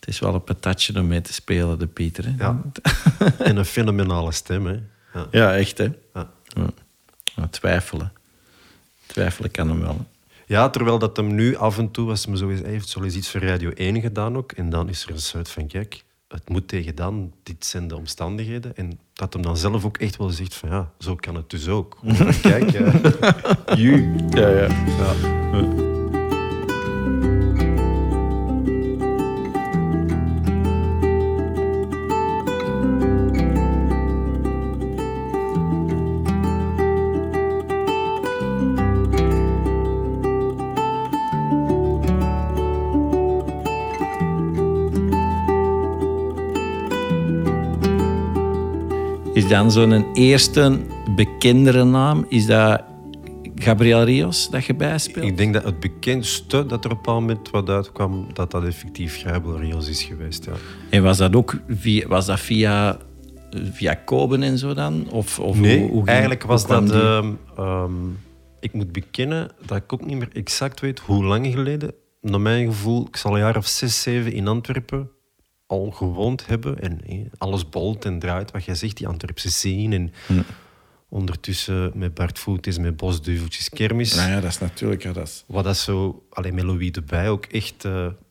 Het is wel een patatje om mee te spelen, de Pieter. Hè? Ja. en een fenomenale stem. Hè. Ja. Ja, echt, hè? Ja. Ja. Ja, twijfelen. Twijfelen kan hem wel. hè. Ja, terwijl dat hem nu af en toe, als me zo eens hij heeft, zo eens iets voor Radio 1 gedaan ook. En dan is er een soort van, kijk, het moet tegen dan, dit zijn de omstandigheden. En dat hem dan zelf ook echt wel zegt van, ja, zo kan het dus ook. Kijk. Ja, ja. ja. Dan zo'n eerste bekendere naam, is dat Gabriel Rios dat je bijspeelt? Ik denk dat het bekendste dat er op een moment wat uitkwam, dat dat effectief Gabriel Rios is geweest. Ja. En was dat ook via, was dat via, via Koben en zo dan? Of, of Nee, hoe- eigenlijk was hoe dat... ehm, ehm, ik moet bekennen dat ik ook niet meer exact weet hoe lang geleden. Naar mijn gevoel, ik zal een jaar of zes, zeven in Antwerpen al gewoond hebben. En eh, alles bolt en draait, wat jij zegt, die Antwerpse scene. En ondertussen met Bart Voet is met Bosduveltjes Kermis. Nou ja, dat is natuurlijk... Ja, dat is... Wat dat zo, alleen met Louis erbij, ook echt,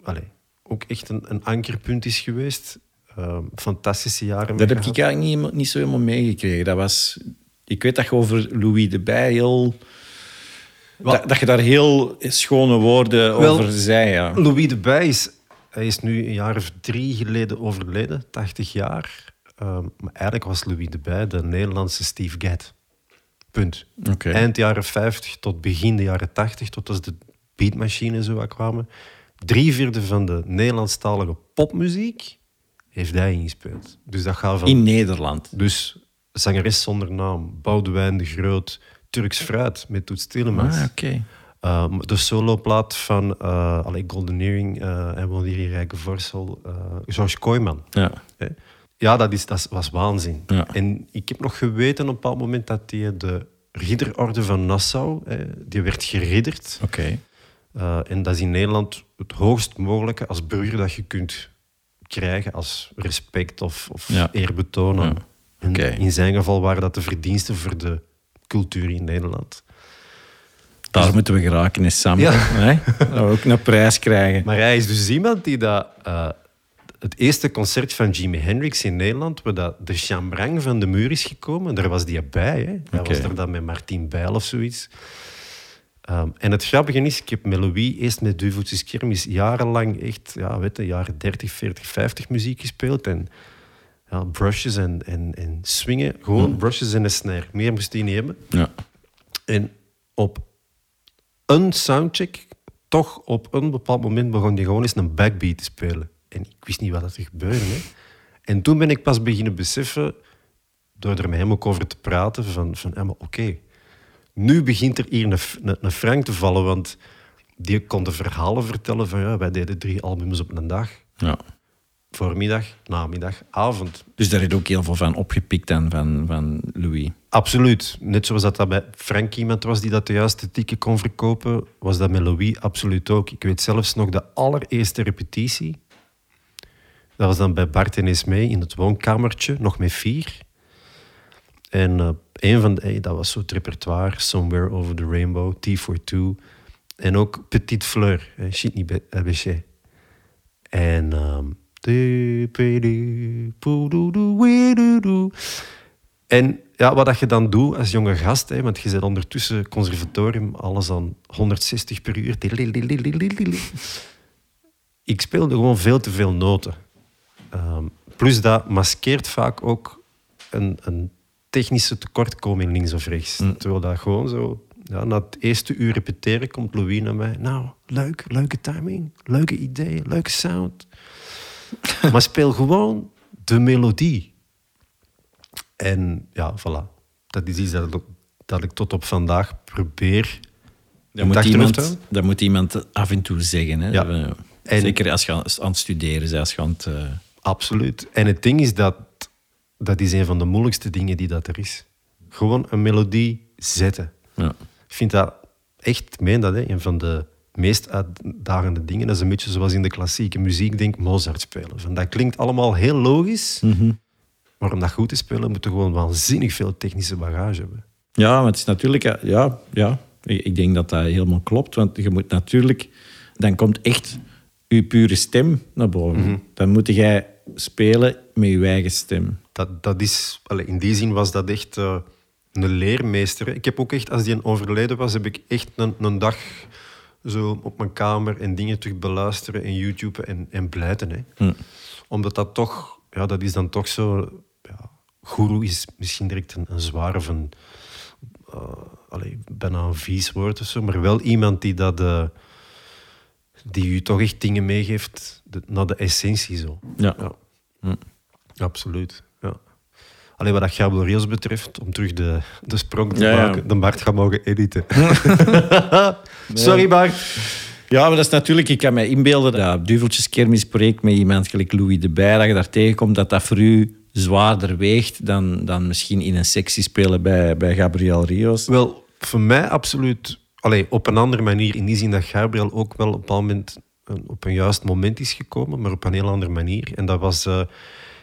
allee, ook echt een, een ankerpunt is geweest. Ehm, fantastische jaren. Dat heb gehad. ik eigenlijk niet, zo helemaal meegekregen. Dat was... Ik weet dat je over Louis de Bij heel... Dat, dat je daar heel schone woorden Wel, over zei, ja. Louis de Bij is, hij is nu een jaar of drie geleden overleden, 80 jaar. Ehm, maar eigenlijk was Louis de Bij de Nederlandse Steve Gadd. Punt. Eind jaren 50 tot begin de jaren 80, tot als de beatmachine zo kwamen. Drie vierde van de Nederlandstalige popmuziek heeft hij ingespeeld. Dus dat gaat van... In Nederland. Dus zangeres zonder naam, Boudewijn de Groot, Turks Fruit met Toets Tielemans. Ah, oké. Um, de soloplaat van uh, allee, Golden Earring uh, en Wanneer die Rijke Vorsel, uh, George Kooijman. Ja. Ja, dat, is, dat was waanzin. Ja. En ik heb nog geweten op een bepaald moment dat die de ridderorde van Nassau, hè, die werd geridderd. Oké. Uh, en dat is in Nederland het hoogst mogelijke als burger dat je kunt krijgen als respect of, of Ja. eerbetoon. En. In zijn geval waren dat de verdiensten voor de cultuur in Nederland. Daar moeten we geraken, is Sam. Ja. Hè? Dat we ook een prijs krijgen. Maar hij is dus iemand die dat, eh, het eerste concert van Jimi Hendrix in Nederland, waar dat de chambrang van de muur is gekomen, daar was die bij. Hè. Hij was er dan met Martin Bijl of zoiets. Ehm, en het grappige is, ik heb met Louis eerst met Duveltjes Kermis jarenlang echt, ja, weet je, jaren 30, 40, 50 muziek gespeeld. En ja, brushes en, en, en swingen. Gewoon brushes en een snare. Meer moest hij niet hebben. Ja. En op een soundcheck, toch op een bepaald moment begon hij gewoon eens een backbeat te spelen. En ik wist niet wat er gebeurde. Hè. En toen ben ik pas beginnen beseffen, door er met hem ook over te praten, van, van ja, oké, nu begint er hier een, een, een frank te vallen, want die kon de verhalen vertellen van ja, wij deden drie albums op een dag. ja. Voormiddag, namiddag, avond. Dus daar is ook heel veel van opgepikt dan, van, van Louis. Absoluut. Net zoals dat, dat bij Frank iemand was die dat de juiste tikken kon verkopen, was dat met Louis absoluut ook. Ik weet zelfs nog de allereerste repetitie. Dat was dan bij Bart en Esmee in het woonkamertje, nog met vier. En eh, een van de, dat was zo het repertoire, Somewhere Over the Rainbow, T for Two. En ook Petite Fleur, Shit niet be- eh. En... ehm, en ja, wat dat je dan doet als jonge gast, hè, want je zit ondertussen conservatorium, alles aan 160 per uur. Ik speelde gewoon veel te veel noten. Ehm, plus dat maskeert vaak ook een, een technische tekortkoming links of rechts. Terwijl dat gewoon zo... Ja, na het eerste uur repeteren komt Louis naar mij. Nou, leuk, leuke timing, leuke ideeën, leuke sound. maar speel gewoon de melodie. En ja, voilà. Dat is iets dat, ik- dat ik tot op vandaag probeer. Dat moet, iemand, dat moet iemand af en toe zeggen. Hè? Ja. Zeker als je aan aan het studeren bent. Als je aan het, eh, Absoluut. En het ding is dat dat is een van de moeilijkste dingen die dat er is. Gewoon een melodie zetten. ja. Ik vind dat echt, meen dat, hè, een van de meest uitdagende dingen. Dat is een beetje zoals in de klassieke muziek, denk Mozart spelen. Van, dat klinkt allemaal heel logisch, maar om dat goed te spelen moet je gewoon waanzinnig veel technische bagage hebben. Ja, maar het is natuurlijk... eh, Ja, ja, ik ik denk dat dat helemaal klopt. Want je moet natuurlijk... Dan komt echt je pure stem naar boven. Dan moet jij spelen met je eigen stem. Dat, dat is, in die zin was dat echt eh, een leermeester. Ik heb ook echt, als die overleden was, heb ik echt een, een dag zo op mijn kamer en dingen terug beluisteren en YouTube en, en blijten. Hè. Omdat dat toch, ja, dat is dan toch zo. Guru is misschien direct een, een zwaar of een, eh, allee, bijna een vies woord of zo, maar wel iemand die dat. eh, die u toch echt dingen meegeeft de- naar de essentie zo. Ja. Ja. Absoluut. Ja. Alleen wat dat Gabriel betreft, om terug de, de sprong te Ja, ja. maken, de Bart gaat mogen editen. Sorry Bart. Ja, maar dat is natuurlijk... Ik kan me inbeelden dat duveltjeskermisproject met iemand gelijk Louis de Bij, dat je daar tegenkomt, dat dat voor u zwaarder weegt dan, dan misschien in een sectie spelen bij, bij Gabriel Rios. Wel, voor mij absoluut. Allee, op een andere manier. In die zin dat Gabriel ook wel op een moment op een juist moment is gekomen, maar op een heel andere manier. En dat was... eh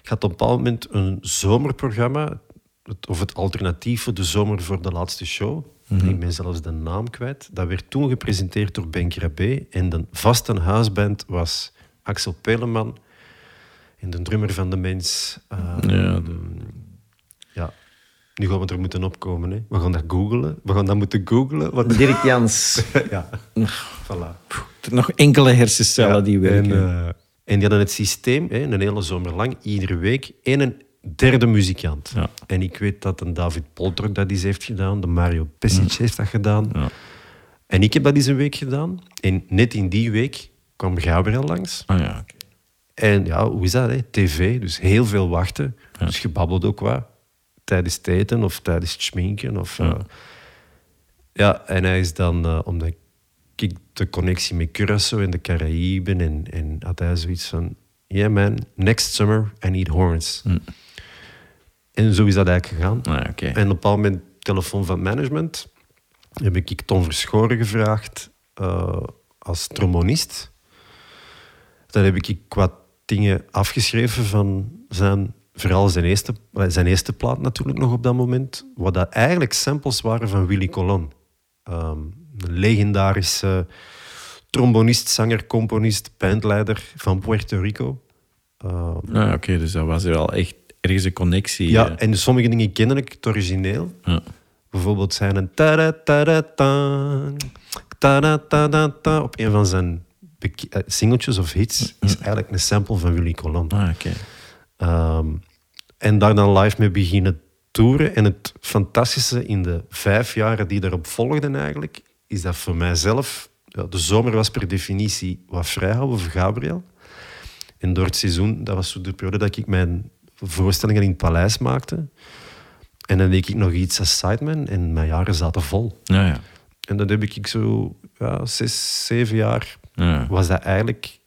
ik had op een bepaald moment een zomerprogramma, het, of het alternatief voor de zomer voor de laatste show. Ik ben zelfs de naam kwijt. Dat werd toen gepresenteerd door Ben Krabbe. En de vaste huisband was Axel Peleman en de drummer van de mens. eh, Ja, ja, nu gaan we er moeten opkomen. Hè. We gaan dat googlen. We gaan dat moeten googlen. Want... Dirk Jans. ja, voilà. Nog enkele hersencellen Ja, die werken. En, eh, en die hadden het systeem, hè, een hele zomer lang, iedere week, één een derde muzikant. Ja. En ik weet dat een David Polter dat eens heeft gedaan, de Mario Pesic heeft dat gedaan. Ja. En ik heb dat eens een week gedaan. En net in die week kwam Gabriel langs. Ah, ja. En ja, hoe is dat? Hè? TV, dus heel veel wachten. Dus je babbelt ook wat. Tijdens het eten of tijdens het schminken. Of, ja. ja, en hij is dan, eh, omdat ik de connectie met Curaçao en de Caraïben... En, en had hij zoiets van... Yeah man, next summer I need horns. En zo is dat eigenlijk gegaan. Ah. En op een bepaald moment, telefoon van management, heb ik Tom Verschoren gevraagd eh, als trombonist. Dan heb ik wat dingen afgeschreven van zijn, vooral zijn eerste, zijn eerste plaat natuurlijk nog op dat moment, wat dat eigenlijk samples waren van Willy Colon. Ehm, een legendarische trombonist, zanger, componist, bandleider van Puerto Rico. Ah, oké, dus dat was wel echt ergens een connectie. ja, eh. en sommige dingen ken ik het origineel. Ja. Bijvoorbeeld zijn een ta ta ta ta ta ta op een van zijn singeltjes of hits is eigenlijk een sample van Willy Colon. Ah, oké. Ehm, en daar dan live mee beginnen toeren. En het fantastische in de vijf jaren die daarop volgden eigenlijk, is dat voor mijzelf... Ja, de zomer was per definitie wat vrijhouden voor Gabriel. En door het seizoen, dat was zo de periode dat ik mijn voorstellingen in het paleis maakte. En dan deed ik nog iets als sideman en mijn jaren zaten vol. Ja, ja. En dat heb ik zo ja, zes, zeven jaar Ja. was dat eigenlijk,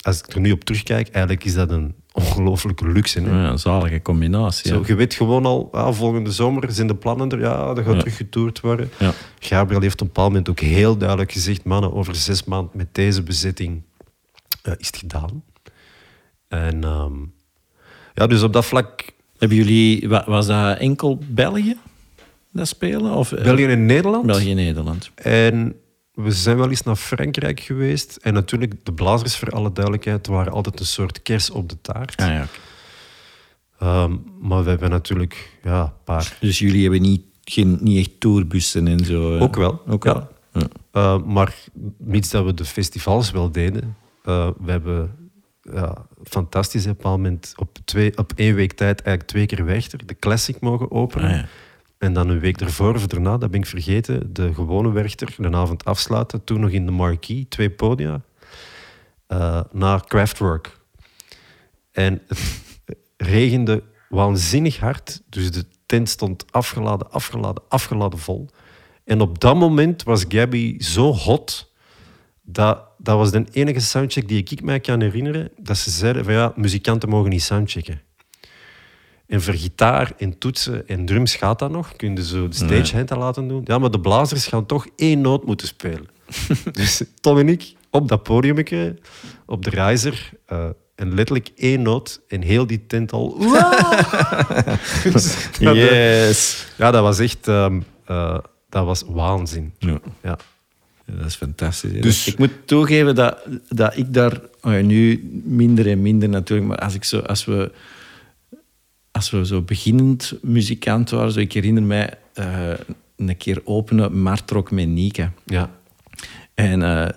als ik er nu op terugkijk, eigenlijk is dat een ongelooflijke luxe. Hè? Ja, een zalige combinatie. Zo, je weet gewoon al, ah, volgende zomer zijn de plannen er, ja, dat gaat terug getoerd worden. Ja. Gabriel heeft op een bepaald moment ook heel duidelijk gezegd, mannen, over zes maanden met deze bezetting eh, is het gedaan. En ehm, ja, dus op dat vlak, Hebben jullie, wa- was dat enkel België dat spelen? Of, eh, België en Nederland. België en Nederland. En we zijn wel eens naar Frankrijk geweest. En natuurlijk, de blazers, voor alle duidelijkheid, waren altijd een soort kers op de taart. Ah, ja, oké. Ehm, maar we hebben natuurlijk ja, een paar. Dus jullie hebben niet, geen, niet echt tourbussen en zo? eh? Ook wel. Ook wel? Ja. Eh, maar mits dat we de festivals wel deden, eh, we hebben ja, fantastisch op een bepaald moment op, twee, op één week tijd eigenlijk twee keer Werchter, de Classic mogen openen. Ah, ja. En dan een week ervoor of daarna, dat ben ik vergeten, de gewone Werchter de avond afsluiten. Toen nog in de Marquee, twee podia, eh naar Kraftwerk. En het regende waanzinnig hard. Dus de tent stond afgeladen, afgeladen, afgeladen vol. En op dat moment was Gabby zo hot. Dat, dat was de enige soundcheck die ik mij kan herinneren. Dat ze zeiden van ja, muzikanten mogen niet soundchecken. En voor gitaar en toetsen en drums gaat dat nog. Kun je zo de stagehand laten doen. Ja, maar de blazers gaan toch één noot moeten spelen. dus Tom en ik op dat podium, op de riser, uh, en letterlijk één noot en heel die tent al... Dus yes. Ja, dat was echt... Um, uh, dat was waanzin. Ja. ja. dat is fantastisch. Dus ik moet toegeven dat, dat ik daar oh ja, nu minder en minder natuurlijk, maar als, ik zo, als, we, als we zo beginnend muzikant waren, zo, ik herinner mij uh, een keer openen Martrok met Nika. Ja. En uh,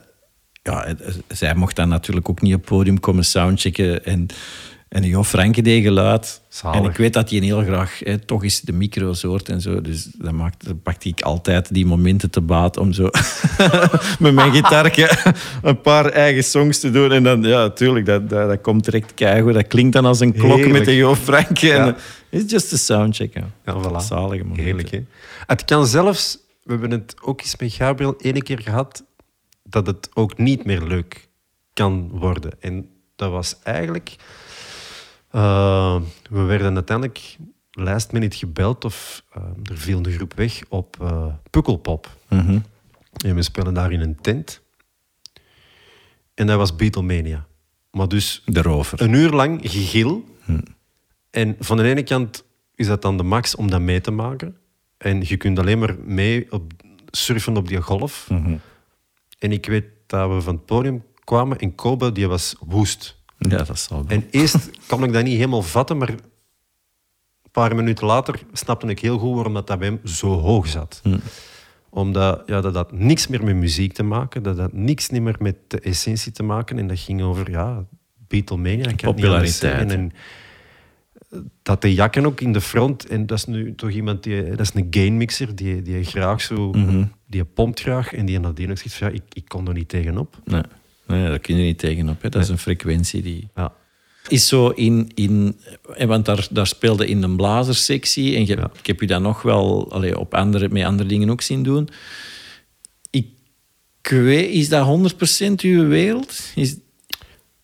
ja, zij mocht dan natuurlijk ook niet op het podium komen soundchecken. En, en Jo Franke deed geluid. En ik weet dat hij heel graag hè, toch eens de micro soort en zo. Dus dan, maakte, dan pakte ik altijd die momenten te baat om zo met mijn gitaarje een paar eigen songs te doen. En dan, ja, natuurlijk, dat, dat, dat komt direct keigoed. Dat klinkt dan als een klok met de Jo Franke. Ja. It's just a soundcheck. Ja, ja voilà. Zalige momenten. Heerlijk, hè? Het kan zelfs... We hebben het ook eens met Gabriel ene keer gehad dat het ook niet meer leuk kan worden. En dat was eigenlijk... Uh, we werden uiteindelijk last minute gebeld of uh, er viel de groep weg op uh, Pukkelpop. Mm En we spelen daar in een tent. En dat was Beatlemania. Maar dus de rover. een uur lang gegil. Hm. En van de ene kant is dat dan de max om dat mee te maken. En je kunt alleen maar mee op, surfen op die golf. Mm en ik weet dat we van het podium kwamen en Kobe die was woest. Ja, dat zal wel. En eerst kon ik dat niet helemaal vatten, maar een paar minuten later snapte ik heel goed waarom dat, dat bij hem zo hoog zat. Hm. Omdat ja, dat had niks meer met muziek te maken, dat had niks meer met de essentie te maken. En dat ging over ja, Beatlemania. Ik Populariteit. En dat de jakken ook in de front, en dat is nu toch iemand die, dat is een gainmixer, die, die graag zo, mm die pompt graag en die nadien ook zegt van, ja, ik, ik kon er niet tegenop. Nee, nee daar kun je niet tegenop. Hè. Dat is een frequentie die... Ja. Is zo in, in want daar, daar speelde in een blazersectie en je, ik heb je dat nog wel allee, op andere, met andere dingen ook zien doen. Ik weet, is dat 100% uw wereld? Is...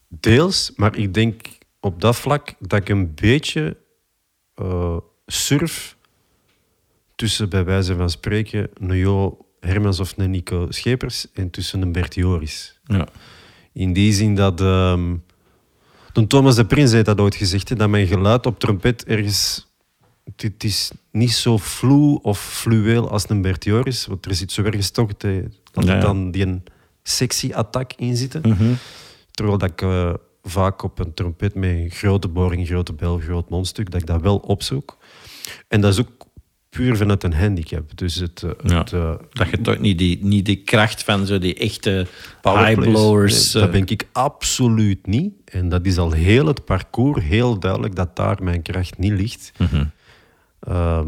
Deels, maar ik denk op dat vlak dat ik een beetje uh, surf tussen, bij wijze van spreken, een Jo Hermans of een Nico Schepers en tussen een Bert Joris. Ja. In die zin dat... Um, toen Thomas de Prins heeft dat ooit gezegd, dat mijn geluid op trompet ergens... Het is niet zo vloe of fluweel als een Bert Joris, want er zit zo ergens toch dat ja, ja. dan die een sexy attack in zitten. Mm -hmm. Terwijl dat ik... Uh, vaak op een trompet met grote boring, grote bel, groot mondstuk, dat ik dat wel opzoek. En dat is ook puur vanuit een handicap. Dus het, eh, ja, het uh, dat je toch niet die, niet die kracht van zo die echte highblowers... Nee, dat ben ik absoluut niet. En dat is al heel het parcours heel duidelijk dat daar mijn kracht niet ligt. Mm -hmm. uh,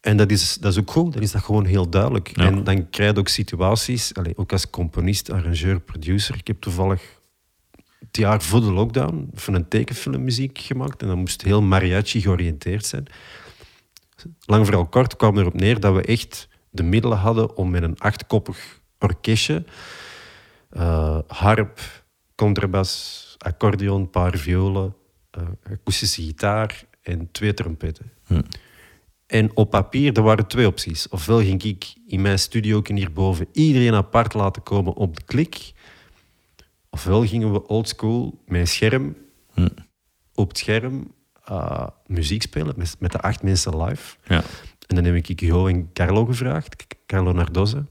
en dat is, dat is ook goed, dan is dat gewoon heel duidelijk. Ja. En dan krijg je ook situaties, allez, ook als componist, arrangeur, producer. Ik heb toevallig het jaar voor de lockdown van een tekenfilmmuziek gemaakt. En dat moest heel mariachi georiënteerd zijn. Lang vooral kort kwam erop neer dat we echt de middelen hadden om met een achtkoppig orkestje, uh, harp, contrabas, accordeon, paar violen, uh, akoestische gitaar en twee trompetten. Hm. En op papier, er waren twee opties. Ofwel ging ik in mijn studio hierboven iedereen apart laten komen op de klik. Ofwel gingen we oldschool met een scherm, hm. op het scherm, uh, muziek spelen met, met de acht mensen live. Ja. En dan heb ik Jo en Carlo gevraagd, Carlo Nardoze.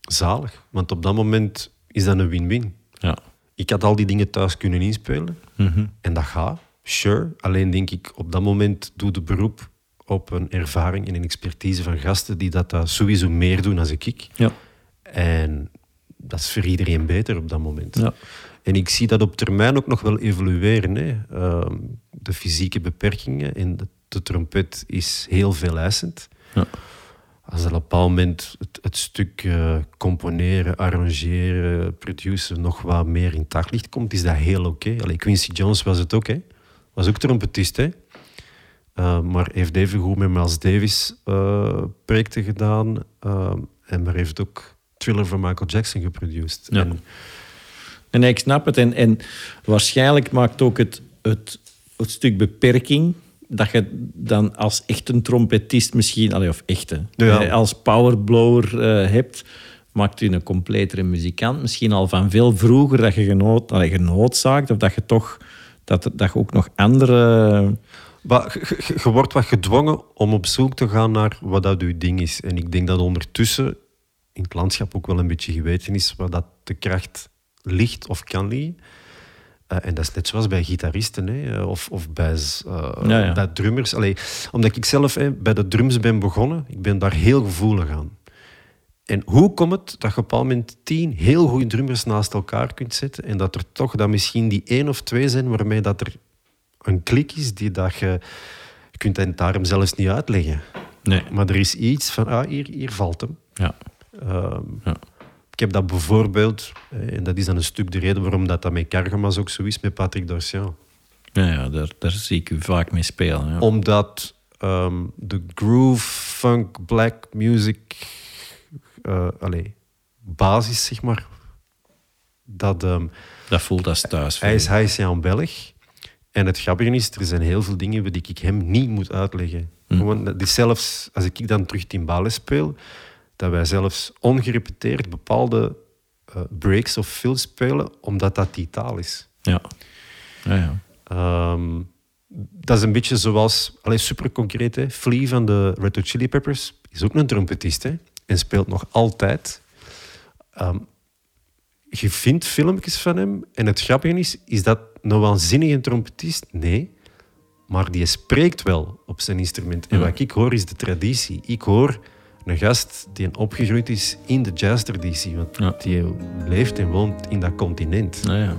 Zalig, want op dat moment is dat een win-win. Ja. Ik had al die dingen thuis kunnen inspelen mm -hmm. en dat gaat, sure. Alleen denk ik, op dat moment doe de beroep op een ervaring en een expertise van gasten die dat, dat sowieso meer doen dan ik. Ja. En dat is voor iedereen beter op dat moment. Ja. En ik zie dat op termijn ook nog wel evolueren. Hè. Uh, de fysieke beperkingen en de, de, trompet is heel veel eisend. Ja. Als er op een bepaald moment het, het stuk uh, componeren, arrangeren, produceren nog wat meer in daglicht komt, is dat heel oké. Okay. Quincy Jones was het ook, hè. Was ook trompetist, hè. Uh, maar heeft even goed met Miles Davis uh, projecten gedaan. Uh, en maar heeft ook Thriller van Michael Jackson geproduceerd. Ja. En, en ik snap het. En, en waarschijnlijk maakt ook het, het, het stuk beperking dat je dan als echte trompetist misschien, of echte, ja. als powerblower hebt, maakt u een completere muzikant. Misschien al van veel vroeger dat je genood, allee, genoodzaakt of dat je toch dat, dat je ook nog andere. je, wordt wat gedwongen om op zoek te gaan naar wat dat uw ding is. En ik denk dat ondertussen in het landschap ook wel een beetje geweten is waar dat de kracht ligt of kan liggen. Uh, en dat is net zoals bij gitaristen hè, of, of bij, uh, ja, ja. bij drummers. Allee, omdat ik zelf hè, bij de drums ben begonnen, ik ben daar heel gevoelig aan. En hoe komt het dat je op een moment tien heel goede drummers naast elkaar kunt zetten en dat er toch dat misschien die één of twee zijn waarmee dat er een klik is die dat je... Je kunt het daarom zelfs niet uitleggen. Nee. Maar er is iets van, ah, hier, hier valt hem. Ja. Um, ja. Ik heb dat bijvoorbeeld, en dat is dan een stuk de reden waarom dat, dat met Cargamas ook zo is, met Patrick Dorsian. Ja, ja daar, daar zie ik u vaak mee spelen. Ja. Omdat um, de groove, funk, black music uh, basis, zeg maar. Dat, um, dat voelt als thuis. Hij is, hij is Jan Belg. En het grappige is, er zijn heel veel dingen die ik hem niet moet uitleggen. Mm. Gewoon, die zelfs, als ik dan terug timbales speel, dat wij zelfs ongerepeteerd bepaalde uh, breaks of fills spelen, omdat dat die taal is. Ja. ja, ja. Um, dat is een beetje zoals, alleen super concreet, hè. Flea van de Red Hot Chili Peppers is ook een trompetist. Hè en speelt nog altijd. Um, je vindt filmpjes van hem en het grappige is, is dat een waanzinnige trompetist? Nee. Maar die spreekt wel op zijn instrument. En wat ik hoor is de traditie. Ik hoor een gast die opgegroeid is in de jazztraditie. Want die leeft en woont in dat continent. Ja, ja.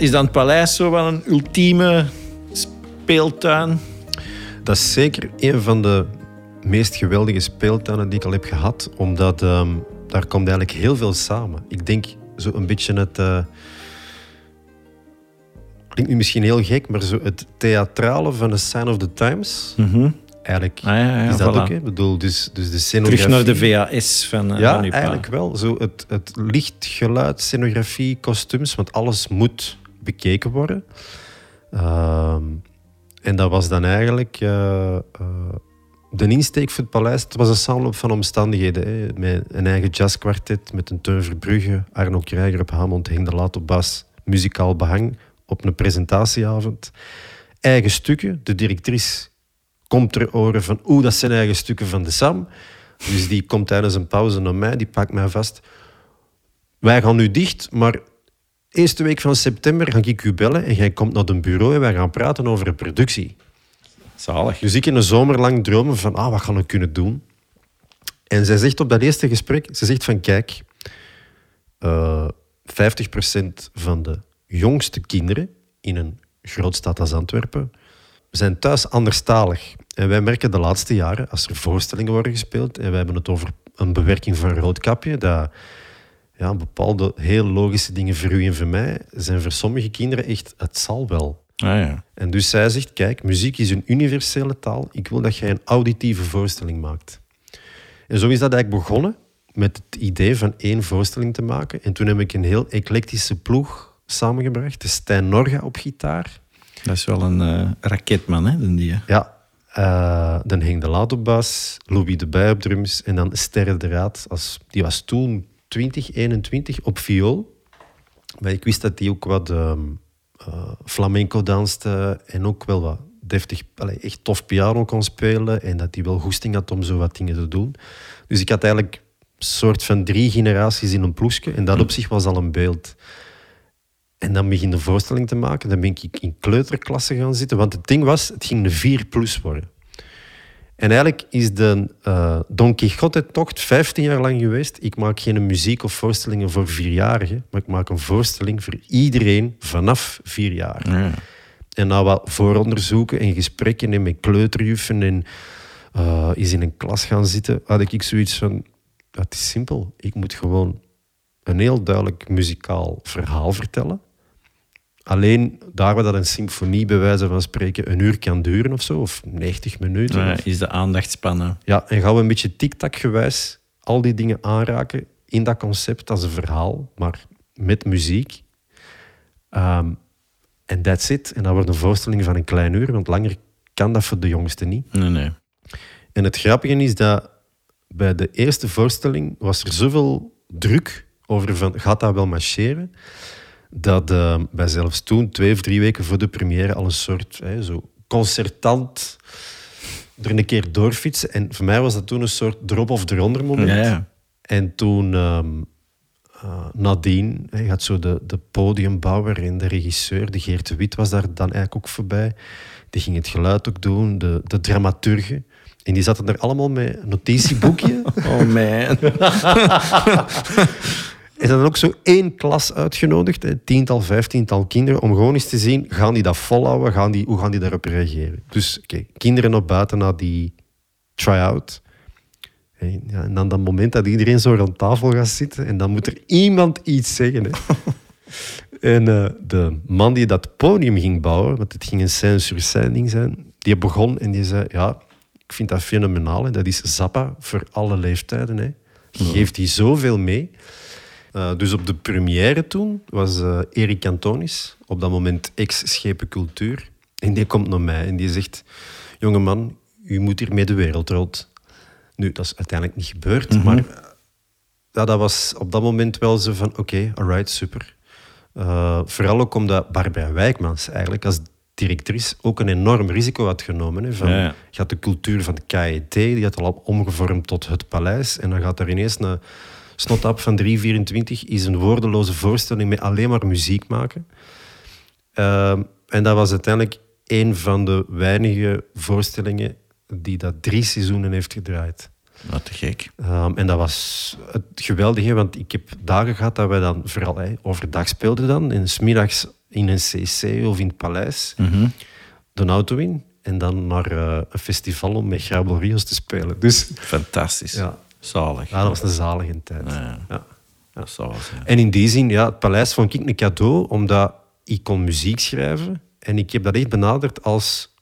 is dan het paleis zo wel een ultieme speeltuin? Dat is zeker een van de meest geweldige speeltuinen die ik al heb gehad, omdat um, daar komt eigenlijk heel veel samen. Ik denk zo een beetje het. Uh, klinkt nu misschien heel gek, maar zo het theatrale van The Sign of the Times. Mm Eigenlijk ah, ja, ja, is dat voilà. ook. Hè? bedoel, dus, dus de scenografie... Terug naar de VHS van, uh, ja, van eigenlijk wel. Zo het, het licht, geluid, scenografie, kostuums, want alles moet bekeken worden. Uh, en dat was dan eigenlijk uh, uh, de insteek voor het paleis. Het was een samenloop van omstandigheden. Hè. Met een eigen jazzkwartet, met een Teun Verbrugge, Arno Krijger op Hamond, Henk de Laat op bas, muzikaal behang op een presentatieavond. Eigen stukken. De directrice komt ter oren van oeh, dat zijn eigen stukken van de Sam. Dus die komt tijdens een pauze naar mij, die pakt mij vast. Wij gaan nu dicht, maar eerste week van september ga ik u bellen en jij komt naar een bureau en wij gaan praten over een productie. Zalig. Dus ik in een zomer lang dromen van, ah, wat gaan we kunnen doen? En zij zegt op dat eerste gesprek, ze zegt van, kijk, uh, eh, 50% van de jongste kinderen in een grootstad als Antwerpen zijn thuis anderstalig. En wij merken de laatste jaren, als er voorstellingen worden gespeeld, en wij hebben het over een bewerking van Roodkapje, dat ja, bepaalde heel logische dingen voor u en voor mij zijn voor sommige kinderen echt, het zal wel. Ah, ja. En dus zij zegt, kijk, muziek is een universele taal. Ik wil dat jij een auditieve voorstelling maakt. En zo is dat eigenlijk begonnen met het idee van één voorstelling te maken. En toen heb ik een heel eclectische ploeg samengebracht. De Stijn Norga op gitaar. Dat is wel een uh, raketman, hè, die. Ja. Uh, dan Henk de Laat op bas, Louis de Bij op drums en dan Sterre de Raad. Als, die was toen 2021 op viool. Maar ik wist dat hij ook wat uh, uh, flamenco danste en ook wel wat deftig, echt tof piano kon spelen en dat hij wel goesting had om zo wat dingen te doen. Dus ik had eigenlijk een soort van drie generaties in een ploesje en dat op zich was al een beeld. En dan begin de voorstelling te maken. Dan ben ik in kleuterklasse gaan zitten. Want het ding was, het ging een 4 plus worden. En eigenlijk is de uh, Don Quixote-tocht 15 jaar lang geweest. Ik maak geen muziek of voorstellingen voor vierjarigen, maar ik maak een voorstelling voor iedereen vanaf vier jaar. Ja. En na wat vooronderzoeken en gesprekken en met kleuterjuffen en uh, eens in een klas gaan zitten, had ik zoiets van, het is simpel. Ik moet gewoon een heel duidelijk muzikaal verhaal vertellen. Alleen daar waar dat een symfonie bij wijze van spreken een uur kan duren of zo, of 90 minuten. Ja, is de aandachtspannen. Ja, en gaan we een beetje tik-tak gewijs al die dingen aanraken in dat concept als een verhaal, maar met muziek. Um, en that's it. En dat wordt een voorstelling van een klein uur, want langer kan dat voor de jongste niet. Nee, nee. En het grappige is dat bij de eerste voorstelling was er zoveel druk over van, gaat dat wel marcheren? Dat uh, wij zelfs toen, twee of drie weken voor de première, al een soort hè, zo concertant er een keer doorfietsen. En voor mij was dat toen een soort drop of eronder moment. Ja, ja. En toen um, uh, nadien, hij had zo de, de podiumbouwer en de regisseur, de Geert de Wit was daar dan eigenlijk ook voorbij. Die ging het geluid ook doen, de, de dramaturgen. En die zaten er allemaal met een notitieboekje. oh man. En dan ook zo één klas uitgenodigd, een tiental, vijftiental kinderen, om gewoon eens te zien, gaan die dat volhouden, gaan die, hoe gaan die daarop reageren? Dus okay, kinderen op buiten na die try-out. En, ja, en dan dat moment dat iedereen zo rond tafel gaat zitten en dan moet er iemand iets zeggen. Hè. en uh, de man die dat podium ging bouwen, want het ging een scène sur scène ding zijn, die begon en die zei, ja, ik vind dat fenomenaal. Dat is Zappa voor alle leeftijden. Hè. Geeft hij zoveel mee. Uh, dus op de première toen was uh, Erik Antonis, op dat moment ex-schepen cultuur. En die komt naar mij en die zegt: Jongeman, u moet hier mee de wereld rond. Nu, dat is uiteindelijk niet gebeurd, mm -hmm. maar ja, dat was op dat moment wel zo van: oké, okay, alright, super. Uh, vooral ook omdat Barbara Wijkmans eigenlijk als directrice ook een enorm risico had genomen. Hè, van, ja, ja. Je had de cultuur van de KET, die had al omgevormd tot het paleis. En dan gaat er ineens een Snotap van 324 is een woordeloze voorstelling met alleen maar muziek maken. Uh, en dat was uiteindelijk een van de weinige voorstellingen die dat drie seizoenen heeft gedraaid. Wat te gek. Um, en dat was het geweldige, want ik heb dagen gehad dat wij dan vooral hey, overdag speelden dan. En smiddags in een cc of in het paleis. Mm -hmm. De auto in. En dan naar uh, een festival om met Grabel Rios te spelen. Dus, Fantastisch. Ja, Zalig. ja, dat was een zalige tijd. Ja. Ja. Zijn. En in die zin, ja, het paleis vond ik een cadeau, omdat ik kon muziek schrijven. En ik heb dat echt benaderd als...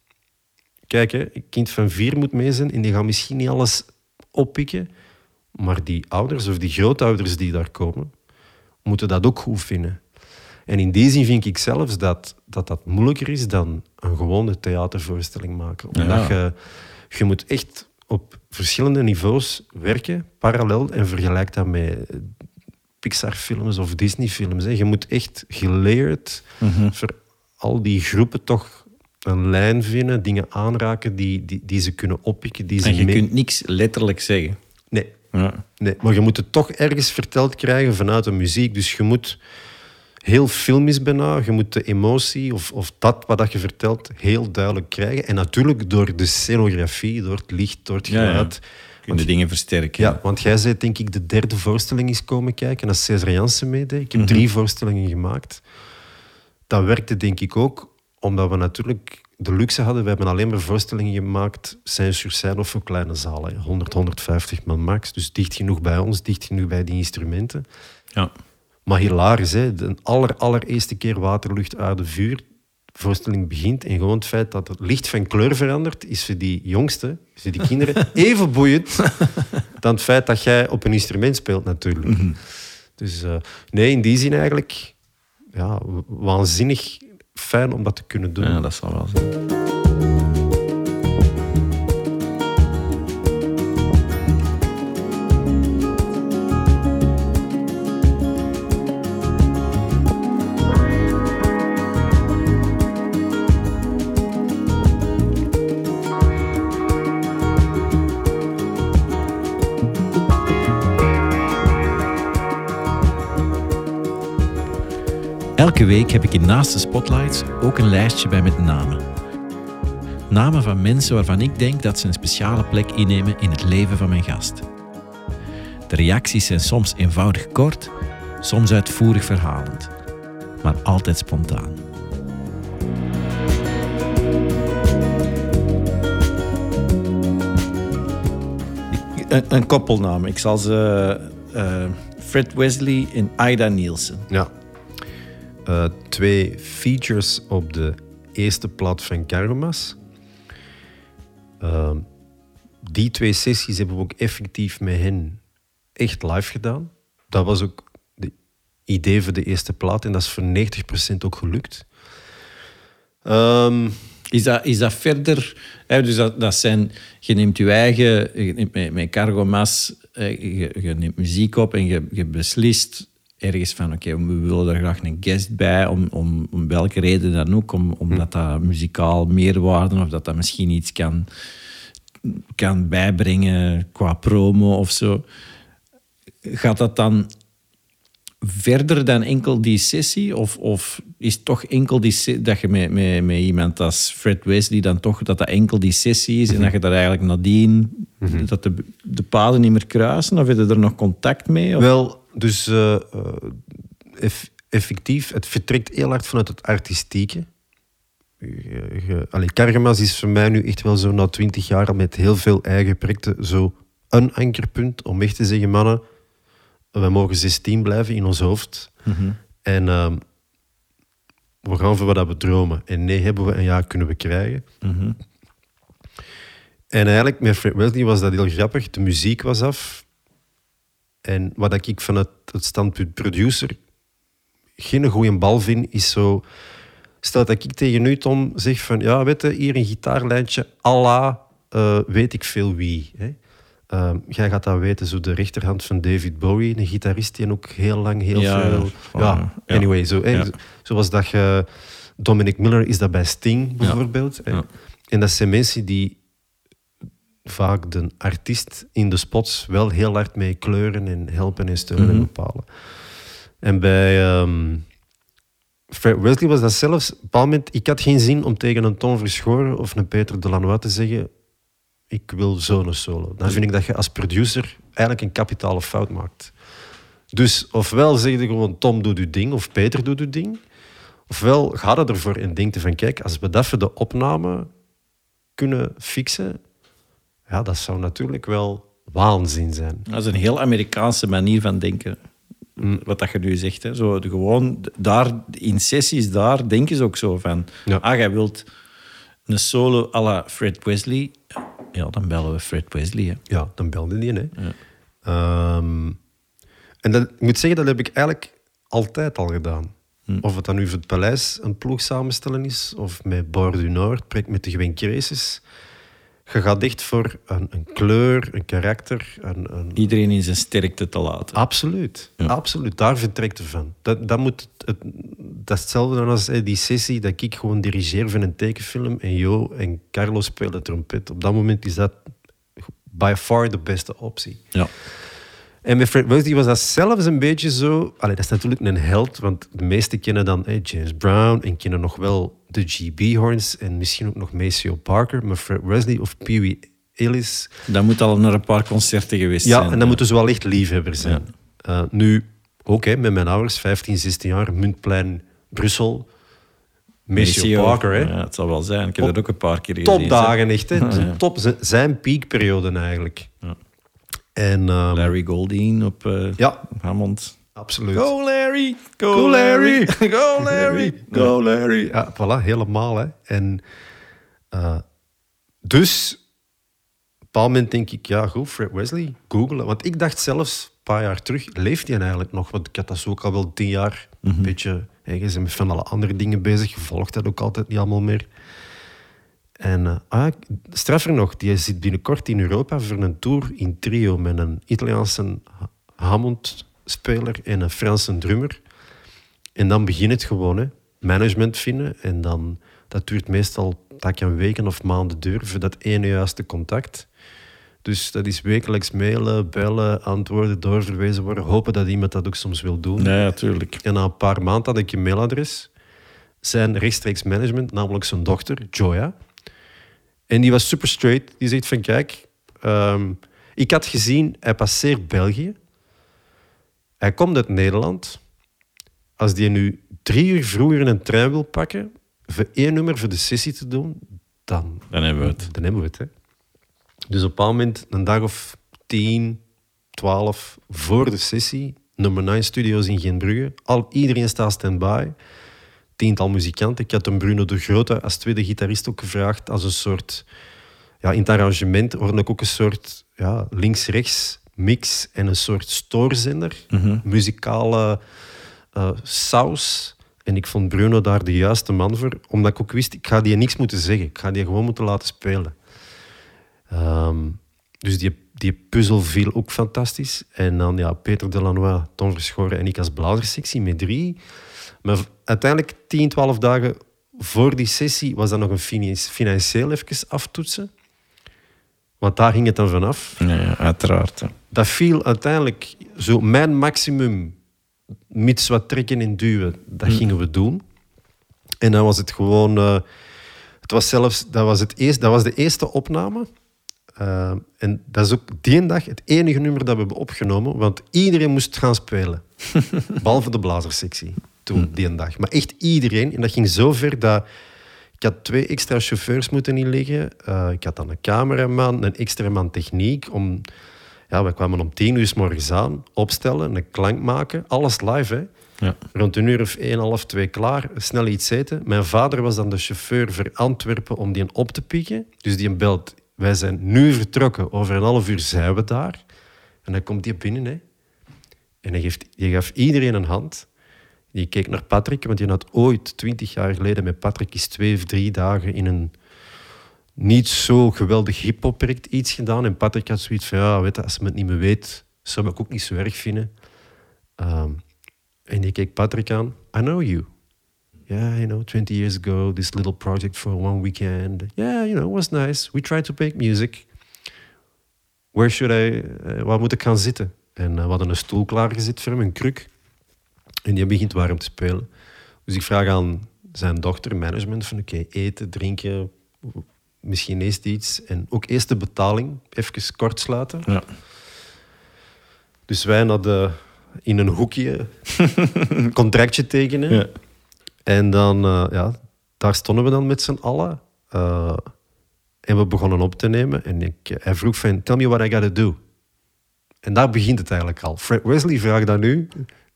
Kijk, hè, een kind van vier moet mee zijn en die gaat misschien niet alles oppikken. Maar die ouders of die grootouders die daar komen, moeten dat ook goed vinden. En in die zin vind ik zelfs dat dat, dat moeilijker is dan een gewone theatervoorstelling maken. Omdat Ja. je, je moet echt op verschillende niveaus werken, parallel, en vergelijk dat met Pixar-films of Disney-films. Je moet echt geleerd Mhm. voor al die groepen toch een lijn vinden, dingen aanraken die, die, die ze kunnen oppikken. Die ze En je mee- kunt niks letterlijk zeggen. Nee, Ja. Nee, maar je moet het toch ergens verteld krijgen vanuit de muziek. Dus je moet heel filmisch bijna, je moet de emotie of, of dat wat dat je vertelt heel duidelijk krijgen. En natuurlijk door de scenografie, door het licht, door het Ja, ja. geluid. Kun je dingen versterken. Ja, want jij zei denk ik de derde voorstelling is komen kijken als Cesar Jansen meedeed. Ik heb Mhm. drie voorstellingen gemaakt. Dat werkte denk ik ook omdat we natuurlijk de luxe hadden. We hebben alleen maar voorstellingen gemaakt, scène sur of voor kleine zalen. 100, 150 man max. Dus dicht genoeg bij ons, dicht genoeg bij die instrumenten. Ja. Maar hilarisch, hè? de aller, allereerste keer waterlucht, aarde, vuur. De voorstelling begint en gewoon het feit dat het licht van kleur verandert, is voor die jongsten, voor die kinderen, even boeiend dan het feit dat jij op een instrument speelt natuurlijk. Dus eh, nee, in die zin eigenlijk ja, waanzinnig fijn om dat te kunnen doen. ja, dat zal wel zijn. Elke week heb ik in Naast de Spotlights ook een lijstje bij met namen. Namen van mensen waarvan ik denk dat ze een speciale plek innemen in het leven van mijn gast. De reacties zijn soms eenvoudig kort, soms uitvoerig verhalend, maar altijd spontaan. Een, een koppelnaam. Ik zal ze uh, Fred Wesley en Ida Nielsen. Ja. Uh, twee features op de eerste plaat van Cargomas. Uh, die twee sessies hebben we ook effectief met hen echt live gedaan. Dat was ook het idee voor de eerste plaat en dat is voor 90% ook gelukt. Um, is dat, is dat verder... Hè, dus dat, dat zijn... Je neemt je eigen... Je Cargo Mas... Je, je, neemt muziek op en je, je beslist ergens van... Oké, we willen er graag een guest bij. Om, om, om welke reden dan ook. Om, omdat dat muzikaal meerwaarde... Of dat dat misschien iets kan, kan bijbrengen qua promo of zo. Gaat dat dan verder dan enkel die sessie? Of, of is het toch enkel die dat je met, met, met iemand als Fred Wesley dan toch dat dat enkel die sessie is en dat je daar eigenlijk nadien mm dat de, de paden niet meer kruisen? Of heb je er nog contact mee? Of? Wel, dus uh, effectief, het vertrekt heel hard vanuit het artistieke. Allee, Kargemas is voor mij nu echt wel zo na twintig jaar met heel veel eigen projecten zo een ankerpunt om echt te zeggen, mannen, we mogen 16 blijven in ons hoofd. Mhm. En uh, we gaan voor wat we dromen. En nee, hebben we en ja, kunnen we krijgen. Mhm. En eigenlijk met Fred Wesley was dat heel grappig. De muziek was af. En wat ik vanuit het standpunt producer geen goede bal vind, is zo... Stel dat ik tegen u, Tom, zeg van... Ja, weet je, hier een gitaarlijntje, Allah, uh, weet ik veel wie. Hè? Uh, jij gaat dat weten, zo de rechterhand van David Bowie, een gitarist die ook heel lang heel veel. Ja, anyway, zo, hey, zoals dat je. Dominic Miller is dat bij Sting bijvoorbeeld. En dat zijn mensen die vaak de artiest in de spots wel heel hard mee kleuren en helpen en steunen en mhm. bepalen. En bij um, Fred Wesley was dat zelfs. Op een bepaald moment, ik had geen zin om tegen een Tom Verschoren of een Peter Delanois te zeggen ik wil zo'n solo. Dan vind ik dat je als producer eigenlijk een kapitale fout maakt. Dus ofwel zeg je gewoon Tom doet uw ding of Peter doet uw ding. Ofwel ga er ervoor en denk van kijk, als we dat voor de opname kunnen fixen, ja, dat zou natuurlijk wel waanzin zijn. Dat is een heel Amerikaanse manier van denken. Mm. Wat dat je nu zegt. Hè. Zo, gewoon daar, in sessies daar denken ze ook zo van. Ja. Ah, jij wilt een solo à la Fred Wesley ja, dan bellen we Fred Wesley. Hè. Ja, dan belde die. Hè. Ja. Um, en dat, ik moet zeggen, dat heb ik eigenlijk altijd al gedaan. Hm. Of het dan nu voor het paleis een ploeg samenstellen is, of met Bar du Noord, met de Gwen. Je gaat echt voor een, een kleur, een karakter. Een, een... Iedereen in zijn sterkte te laten. Absoluut. Absoluut. Daar vertrekt het van. Dat, dat, moet het, dat is hetzelfde als die sessie dat ik gewoon dirigeer van een tekenfilm en Jo en Carlos spelen trompet. Op dat moment is dat by far de beste optie. Ja. En met Fred Wesley was dat zelfs een beetje zo... Allee, dat is natuurlijk een held, want de meesten kennen dan James Brown en kennen nog wel de GB Horns en misschien ook nog Maceo Parker, maar Fred Wesley of Pee Wee Ellis... Dat moet al naar een paar concerten geweest ja, zijn. Ja, en dan moeten ze wel echt liefhebber zijn. Uh, nu, ook met mijn ouders, 15, 16 jaar, Muntplein, Brussel... Maceo Parker, hè? Ja, het zal wel zijn. Ik heb dat ook een paar keer gezien. Topdagen, echt. Hè? Top, zijn piekperiode eigenlijk. Ja. En, um, Larry Goldine op uh, ja. Hammond. Absoluut. Go Larry! Go, Larry! Go Larry! Go Larry! Ja, voilà, helemaal. Hè. En uh, dus, op een bepaald moment denk ik, ja goed, Fred Wesley, googlen. Want ik dacht zelfs, een paar jaar terug, leeft hij eigenlijk nog? Want ik had dat zo ook al wel tien jaar mm -hmm. een beetje... Hey, je bent met van alle andere dingen bezig, je volgt dat ook altijd niet allemaal meer. En uh, ah, straffer nog, die zit binnenkort in Europa voor een tour in trio met een Italiaanse Hammond-speler en een Franse drummer. En dan begint het gewoon, hè. management vinden. En dan, dat duurt meestal dat een weken of maanden duren voor dat ene juiste contact. Dus dat is wekelijks mailen, bellen, antwoorden, doorverwezen worden. Hopen dat iemand dat ook soms wil doen. Ja, natuurlijk. En na een paar maanden had ik een mailadres. Zijn rechtstreeks management, namelijk zijn dochter, Joya En die was super straight. Die zegt van, kijk, ehm, ik had gezien, hij passeert België. Hij komt uit Nederland. Als die nu drie uur vroeger een trein wil pakken, voor één nummer voor de sessie te doen, dan, Dan hebben we het. dan hebben we het. Hè. Dus op een bepaald moment, een dag of tien, twaalf voor de sessie, nummer 9 studio's in Geenbrugge. Al, iedereen staat stand-by. Tiental muzikanten. Ik had een Bruno de Grote als tweede gitarist ook gevraagd als een soort... Ja, in het arrangement hoorde ik ook een soort ja, links-rechts mix en een soort stoorzender. Muzikale eh, saus. En ik vond Bruno daar de juiste man voor, omdat ik ook wist, ik ga die niks moeten zeggen. Ik ga die gewoon moeten laten spelen. Ehm, dus die, die puzzel viel ook fantastisch. En dan ja, Peter Delanois, Tom Verschoren en ik als blazerssectie met drie. Maar uiteindelijk 10, 12 dagen voor die sessie was dat nog een financieel even aftoetsen. Want daar ging het dan vanaf. Ja, ja, uiteraard. hè. Dat viel uiteindelijk zo mijn maximum, mits wat trekken en duwen, dat gingen we doen. En dan was het gewoon, eh, het was zelfs, dat was, het eerst, dat was de eerste opname. Eh, en dat is ook die dag het enige nummer dat we hebben opgenomen, want iedereen moest gaan spelen. Behalve de blazerssectie toen, die dag. Maar echt iedereen. En dat ging zo ver dat ik had twee extra chauffeurs moeten inleggen. Eh, ik had dan een cameraman, een extra man techniek. Om, ja, we kwamen om tien uur 's morgens aan, opstellen, een klank maken. Alles live, hè. Ja. Rond een uur of één, half twee klaar. Snel iets eten. Mijn vader was dan de chauffeur voor Antwerpen om die op te pikken. Dus die belt, wij zijn nu vertrokken. Over een half uur zijn we daar. En dan komt die binnen, hè. En hij, geeft, gaf iedereen een hand. Die keek naar Patrick, want die had ooit, twintig jaar geleden, met Patrick is twee of drie dagen in een niet zo geweldig hip-hop project iets gedaan. En Patrick had zoiets van, ja, weet je, als ze het niet meer weet, zou ik ook niet zo erg vinden. Ehm, en die keek Patrick aan. I know you. Yeah, you know, 20 years ago, this little project for one weekend. Yeah, you know, it was nice. We tried to make music. Where should I, eh, waar moet ik gaan zitten? En eh, we hadden een stoel klaargezet voor hem, een kruk. En die begint warm te spelen. Dus ik vraag aan zijn dochter, management, van oké, eten, drinken, misschien eerst iets. En ook eerst de betaling, even kort sluiten. Ja. Dus wij hadden in een hoekje een contractje tekenen. Ja. En dan, eh, ja, daar stonden we dan met z'n allen. Eh, en we begonnen op te nemen. En ik, hij vroeg van, tell me what I gotta do. En daar begint het eigenlijk al. Fred Wesley vraagt dan nu,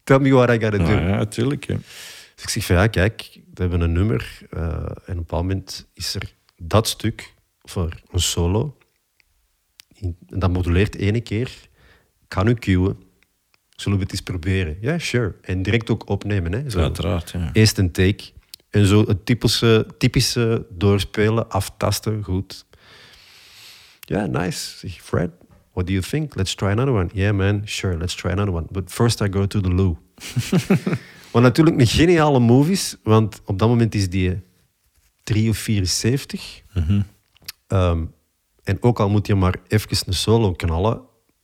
tell me what I gotta do. Ja, ja, natuurlijk. Dus ik zeg van, ja, kijk, we hebben een nummer. eh, en op een bepaald moment is er dat stuk voor een solo. En dat moduleert ene keer. Ik ga nu cueën. Zullen we het eens proberen? Ja, sure. En direct ook opnemen. Hè? Zo. Uiteraard. Ja. Eerst een take. En zo het typische, typische doorspelen, aftasten, goed. Ja, nice. Zeg, Fred, what do you think? Let's try another one. Yeah, man, sure, let's try another one. But first I go to the loo. Wat natuurlijk een geniale move is, want op dat moment is die 3 of 74. Ehm, en ook al moet je maar even een solo knallen,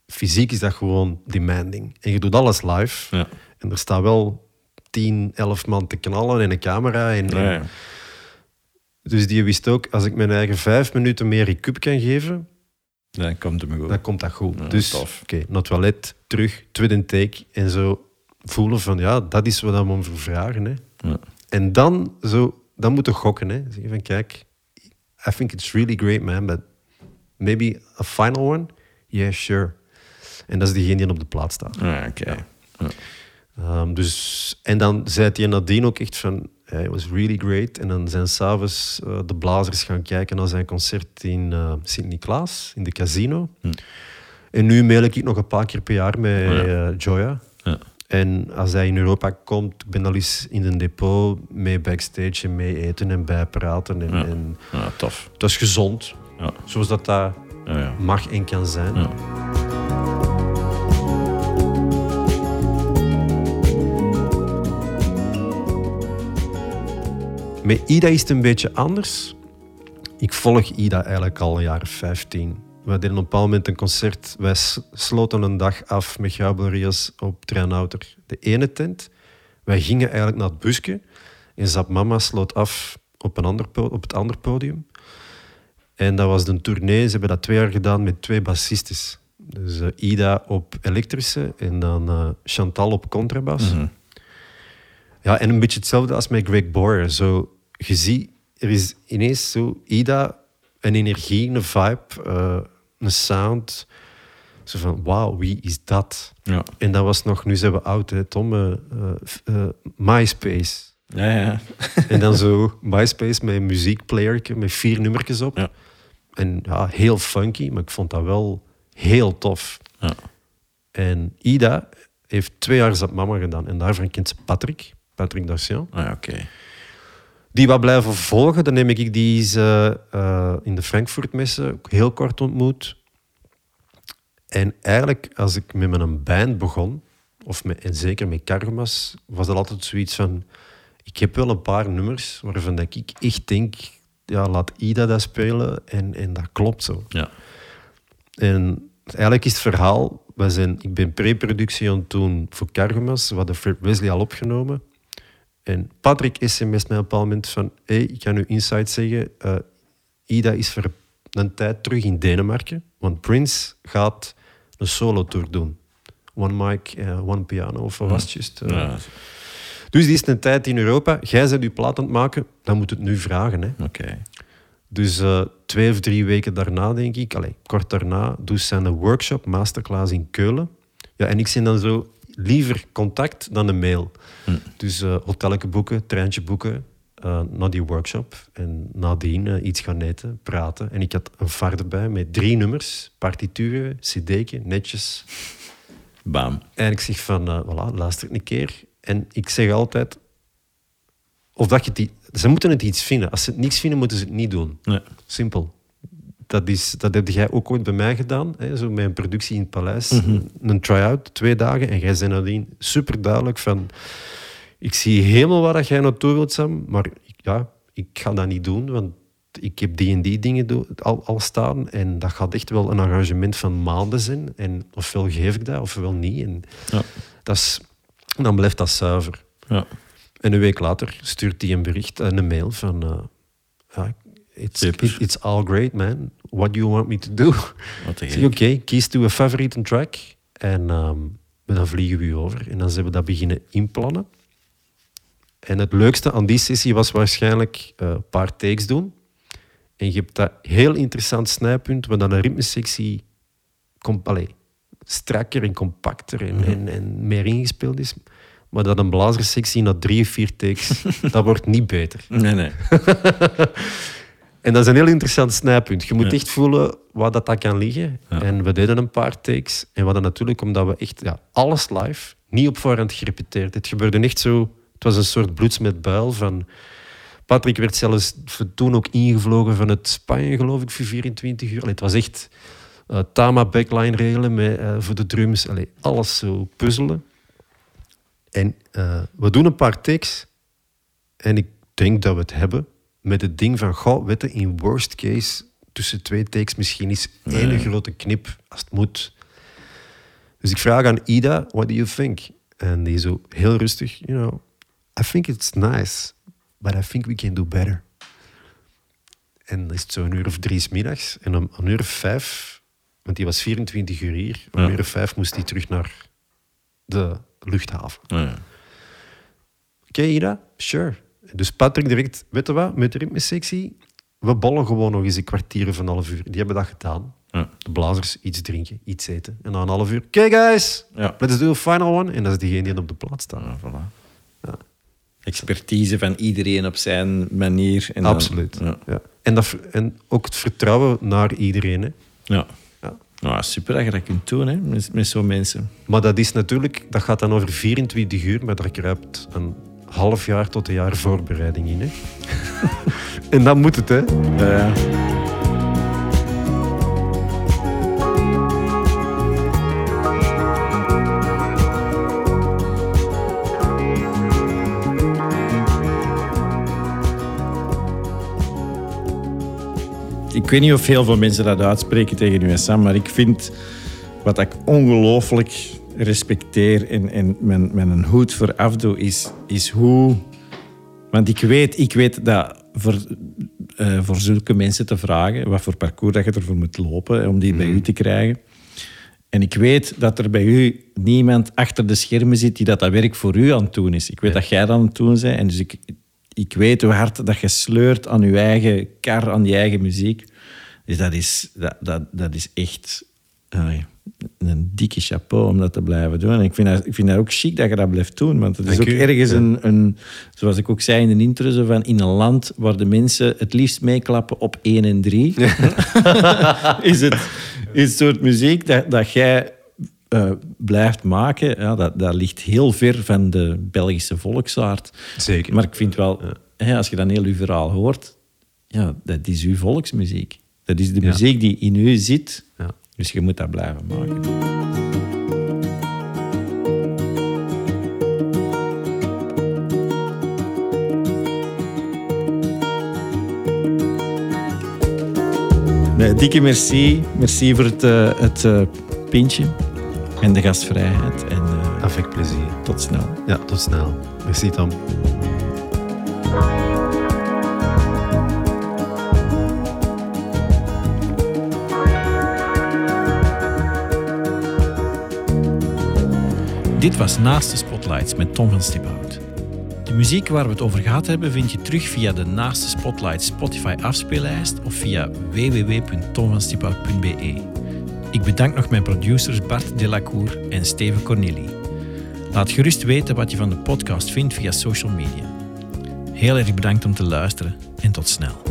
fysiek is dat gewoon demanding. En je doet alles live. Ja. En er staat wel 10, 11 man te knallen en een camera. En, Ja, ja. Dus die wist ook, als ik mijn eigen vijf minuten meer recup kan geven, Dan komt het me goed. dan komt dat goed. Ja, dus oké, naar het toilet, terug, tweede take. En zo voelen van, ja, dat is wat we om voor vragen. Hè. Ja. En dan, zo, dan moeten gokken. Hè. Zeggen van, kijk, I think it's really great, man, but maybe a final one? Yeah, sure. En dat is diegene die op de plaat staat. Ja, oké. Ja. Ehm, dus, en dan zei hij nadien ook echt van, it was really great. En dan zijn s'avonds uh, de blazers gaan kijken naar zijn concert in eh, Sint-Niklaas, in de casino. En nu mail ik nog een paar keer per jaar met Oh ja. eh, Joya. Ja. En als hij in Europa komt, ik ben al eens in een depot mee backstage en mee eten en bijpraten. En, Ja. en Ja, tof. dat is gezond, Ja. zoals dat, dat Ja, ja. mag en kan zijn. Met Ida is het een beetje anders. Ik volg Ida eigenlijk al een jaar of 15. We deden op een bepaald moment een concert. Wij sloten een dag af met Gabriels op Treinouter, de ene tent. Wij gingen eigenlijk naar het busje. En Zap Mama sloot af op, een ander op het andere podium. En dat was de tournee. Ze hebben dat twee jaar gedaan met twee bassistes. Dus eh, Ida op elektrische en dan eh, Chantal op contrabas. Mhm. Ja, en een beetje hetzelfde als met Greg Boyer. Zo, je ziet, er is ineens zo Ida, een energie, een vibe, eh, een sound. Zo van, wauw, wie is dat? Ja. En dat was nog, nu zijn we oud, hè, Tom, eh, eh, MySpace. Ja, ja. En dan zo MySpace met een muziekplayertje met vier nummertjes op. Ja. En ja, heel funky, maar ik vond dat wel heel tof. Ja. En Ida heeft twee jaar Zat Mama gedaan. En daarvan kent ze Patrick, Patrick Darcian. Ah, oké. Die wat blijven volgen, dan neem ik die eens, eh, in de Frankfurtmessen ook heel kort ontmoet. En eigenlijk, als ik met mijn band begon, of met, en zeker met Cargomas, was dat altijd zoiets van... Ik heb wel een paar nummers waarvan dat ik echt denk... Ja, laat Ida dat spelen. En, en dat klopt zo. Ja. En eigenlijk is het verhaal... We zijn, ik ben pre-productie aan het doen voor Cargomas. We hadden Fred Wesley al opgenomen. En Patrick sms mij op een bepaald moment van... Hey, ik kan u insight zeggen. eh, Ida is voor een tijd terug in Denemarken. Want Prince gaat een solo-tour doen. One mic, eh, one piano, of was het juist? eh. Ja, Dus die is een tijd in Europa. Jij bent je plaat aan het maken. Dan moet het nu vragen. Hè. oké. Dus twee of drie weken daarna, denk ik, allez, kort daarna, doet ze een workshop, masterclass in Keulen. Ja, en ik zie dan zo liever contact dan een mail. Dus uh, hotelletje boeken, treintje boeken eh, naar die workshop. En nadien eh, iets gaan eten, praten. En ik had een vaart erbij met drie nummers, partituren, cd'tje, netjes. Bam. En ik zeg van, voilà, luister een keer. En ik zeg altijd, of dat je i- ze moeten het iets vinden. Als ze het niks vinden, moeten ze het niet doen. Ja. Simpel. Dat, is, dat heb jij ook ooit bij mij gedaan. Hè? Zo met een productie in het paleis. Een try-out, twee dagen. En jij zei nadien super duidelijk van... Ik zie helemaal waar dat jij naartoe wilt, Sam. Maar ik- ja, ik ga dat niet doen. Want ik heb die en die dingen al, al staan. En dat gaat echt wel een engagement van maanden zijn. En ofwel geef ik dat, ofwel niet. En Ja. dat is, dan blijft dat zuiver. Ja. En een week later stuurt hij een bericht en een mail van... eh, ja, it's, it's all great, man. What do you want me to do? Oké, kies to a favorite track. En ehm, dan vliegen we u over. En dan zijn we dat beginnen inplannen. En het leukste aan die sessie was waarschijnlijk eh, een paar takes doen. En je hebt dat heel interessant snijpunt, waar dan een ritmesectie allee, strakker en compacter en, en, en meer ingespeeld is. Maar dat een blazerssectie na drie of vier takes, dat wordt niet beter. Nee, nee. En dat is een heel interessant snijpunt. Je moet Ja. echt voelen waar dat, dat kan liggen. Ja. En we deden een paar takes. En we hadden natuurlijk, omdat we echt ja, alles live, niet op voorhand gerepeteerd. Het gebeurde echt zo... Het was een soort bloeds met buil van... Patrick werd zelfs toen ook ingevlogen vanuit Spanje, geloof ik, voor 24 uur. Allee, het was echt eh, Tama backline regelen met, eh, voor de drums. Allee, alles zo puzzelen. En eh, we doen een paar takes. En ik denk dat we het hebben met het ding van, goh, weet je, in worst case, tussen twee takes misschien is één Nee. grote knip, als het moet. Dus ik vraag aan Ida, what do you think? En die zo heel rustig, you know, I think it's nice, but I think we can do better. En dan is het zo een uur of drie 's middags. En om een uur of vijf, want die was 24 uur hier, om Ja. een uur of vijf moest hij terug naar de luchthaven. Ja. Oké, Ida? Sure. Dus Patrick direct, weet je wat, met de ritmesectie, we bollen gewoon nog eens een kwartier of een half uur. Die hebben dat gedaan. Ja. De blazers iets drinken, iets eten. En na een half uur, oké guys, Ja. let's do a final one. En dat is diegene die op de plaats staat. Ja, voilà. Ja. Expertise van iedereen op zijn manier. En dan- Absoluut. Ja. Ja. En, dat, en ook het vertrouwen naar iedereen. Hè. Ja. Ja. Nou, super dat je dat kunt doen hè, met, met zo'n mensen. Maar dat is natuurlijk, dat gaat dan over 24 uur, maar daar kruipt een half jaar tot een jaar voorbereiding in. Hè. en dan moet het, hè. Ja. Ik weet niet of heel veel mensen dat uitspreken tegen u en Sam, maar ik vind wat ik ongelooflijk respecteer en, en mijn, mijn hoed voor afdoe, is, is hoe... Want ik weet, ik weet dat voor eh, voor zulke mensen te vragen wat voor parcours dat je ervoor moet lopen om die bij u te krijgen. En ik weet dat er bij u niemand achter de schermen zit die dat, dat werk voor u aan het doen is. Ik weet dat jij dat aan het doen bent. En dus ik, ik weet hoe hard dat je sleurt aan je eigen kar, aan je eigen muziek. Dus dat is, dat, dat, dat is echt een dikke chapeau om dat te blijven doen. En ik vind dat, ik vind dat ook chic dat je dat blijft doen. Want het is Dank ook u. ergens een, een, zoals ik ook zei in de intro, zo van in een land waar de mensen het liefst meeklappen op 1 en 3, is het is het soort muziek dat, dat jij eh, blijft maken. Ja, dat, dat ligt heel ver van de Belgische volksaard. Zeker. Maar ik vind wel, hè, als je dan heel uw verhaal hoort, ja, dat is uw volksmuziek. Dat is de Ja. muziek die in u zit. Dus je moet dat blijven maken. Nee, dikke merci. Merci voor het, eh, het eh, pintje en de gastvrijheid. En eh, Avec plezier. tot snel. Ja, tot snel. Merci Tom. Dit was Naast de Spotlights met Tom van Stiphout. De muziek waar we het over gehad hebben vind je terug via de Naast de Spotlights Spotify afspeellijst of via www.tomvanstiphout.be. Ik bedank nog mijn producers Bart Delacour en Steven Corneli. Laat gerust weten wat je van de podcast vindt via social media. Heel erg bedankt om te luisteren en tot snel.